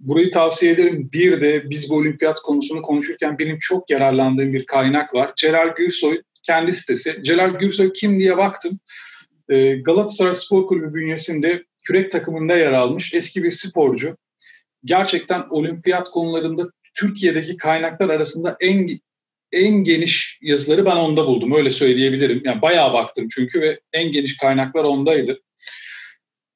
Burayı tavsiye ederim. Bir de biz bu olimpiyat konusunu konuşurken benim çok yararlandığım bir kaynak var. Celal Gürsoy kendi sitesi. Celal Gürsoy kim diye baktım. Ee, Galatasaray Spor Kulübü bünyesinde kürek takımında yer almış eski bir sporcu. Gerçekten olimpiyat konularında Türkiye'deki kaynaklar arasında en en geniş yazıları ben onda buldum. Öyle söyleyebilirim. Yani bayağı baktım çünkü ve en geniş kaynaklar ondaydı.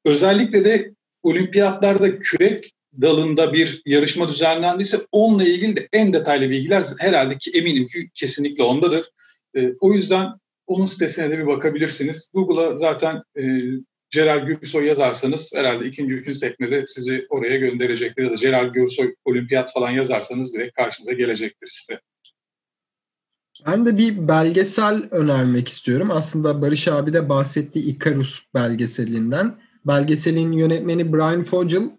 Özellikle de olimpiyatlarda kürek dalında bir yarışma düzenlendiyse onunla ilgili de en detaylı bilgiler herhalde ki eminim ki kesinlikle ondadır. E, o yüzden onun sitesine de bir bakabilirsiniz. Google'a zaten e, Celal Gürsoy yazarsanız herhalde ikinci, üçüncü sekmede sizi oraya gönderecektir. Ya da Celal Gürsoy olimpiyat falan yazarsanız direkt karşınıza gelecektir site. Ben de bir belgesel önermek istiyorum. Aslında Barış abi de bahsettiği Icarus belgeselinden. Belgeselin yönetmeni Brian Fogel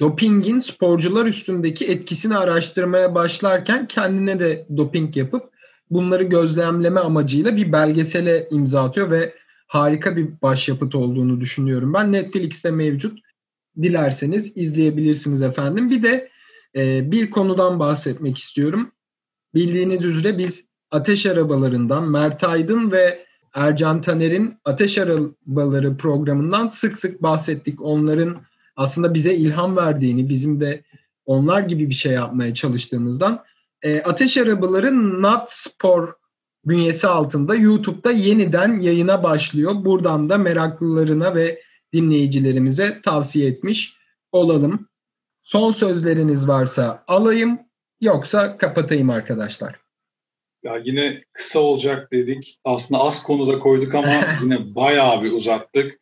dopingin sporcular üstündeki etkisini araştırmaya başlarken kendine de doping yapıp bunları gözlemleme amacıyla bir belgesele imza atıyor ve harika bir başyapıt olduğunu düşünüyorum. Ben Netflix'te mevcut. Dilerseniz izleyebilirsiniz efendim. Bir de e, bir konudan bahsetmek istiyorum. Bildiğiniz üzere biz ateş arabalarından Mert Aydın ve Ercan Taner'in Ateş Arabaları programından sık sık bahsettik. Onların aslında bize ilham verdiğini, bizim de onlar gibi bir şey yapmaya çalıştığımızdan e, Ateş Arabaları Nat Spor bünyesi altında YouTube'da yeniden yayına başlıyor. Buradan da meraklılarına ve dinleyicilerimize tavsiye etmiş olalım. Son sözleriniz varsa alayım yoksa kapatayım arkadaşlar. Ya yine kısa olacak dedik. Aslında az konuda koyduk ama [laughs] yine bayağı bir uzattık.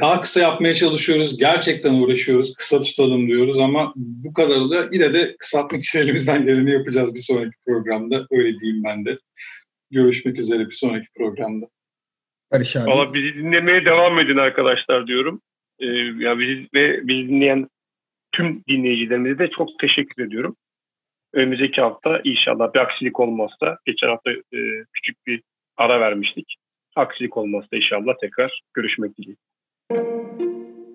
Daha kısa yapmaya çalışıyoruz. Gerçekten uğraşıyoruz. Kısa tutalım diyoruz ama bu kadar da yine de kısaltmak için elimizden geleni yapacağız bir sonraki programda. Öyle diyeyim ben de. Görüşmek üzere bir sonraki programda. Barış abi. Valla bizi dinlemeye devam edin arkadaşlar diyorum. Ee, ya bizi ve bizi dinleyen tüm dinleyicilerimize de çok teşekkür ediyorum. Önümüzdeki hafta inşallah bir aksilik olmazsa geçen hafta e, küçük bir ara vermiştik. Aksilik olmazsa inşallah tekrar görüşmek dileğiyle.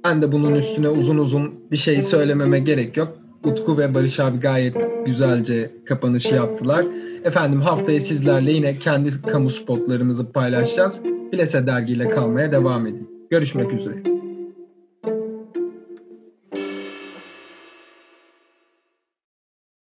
Ben de bunun üstüne uzun uzun bir şey söylememe gerek yok. Utku ve Barış abi gayet güzelce kapanışı yaptılar. Efendim haftaya sizlerle yine kendi kamu spotlarımızı paylaşacağız. Bilese dergiyle kalmaya devam edin. Görüşmek üzere.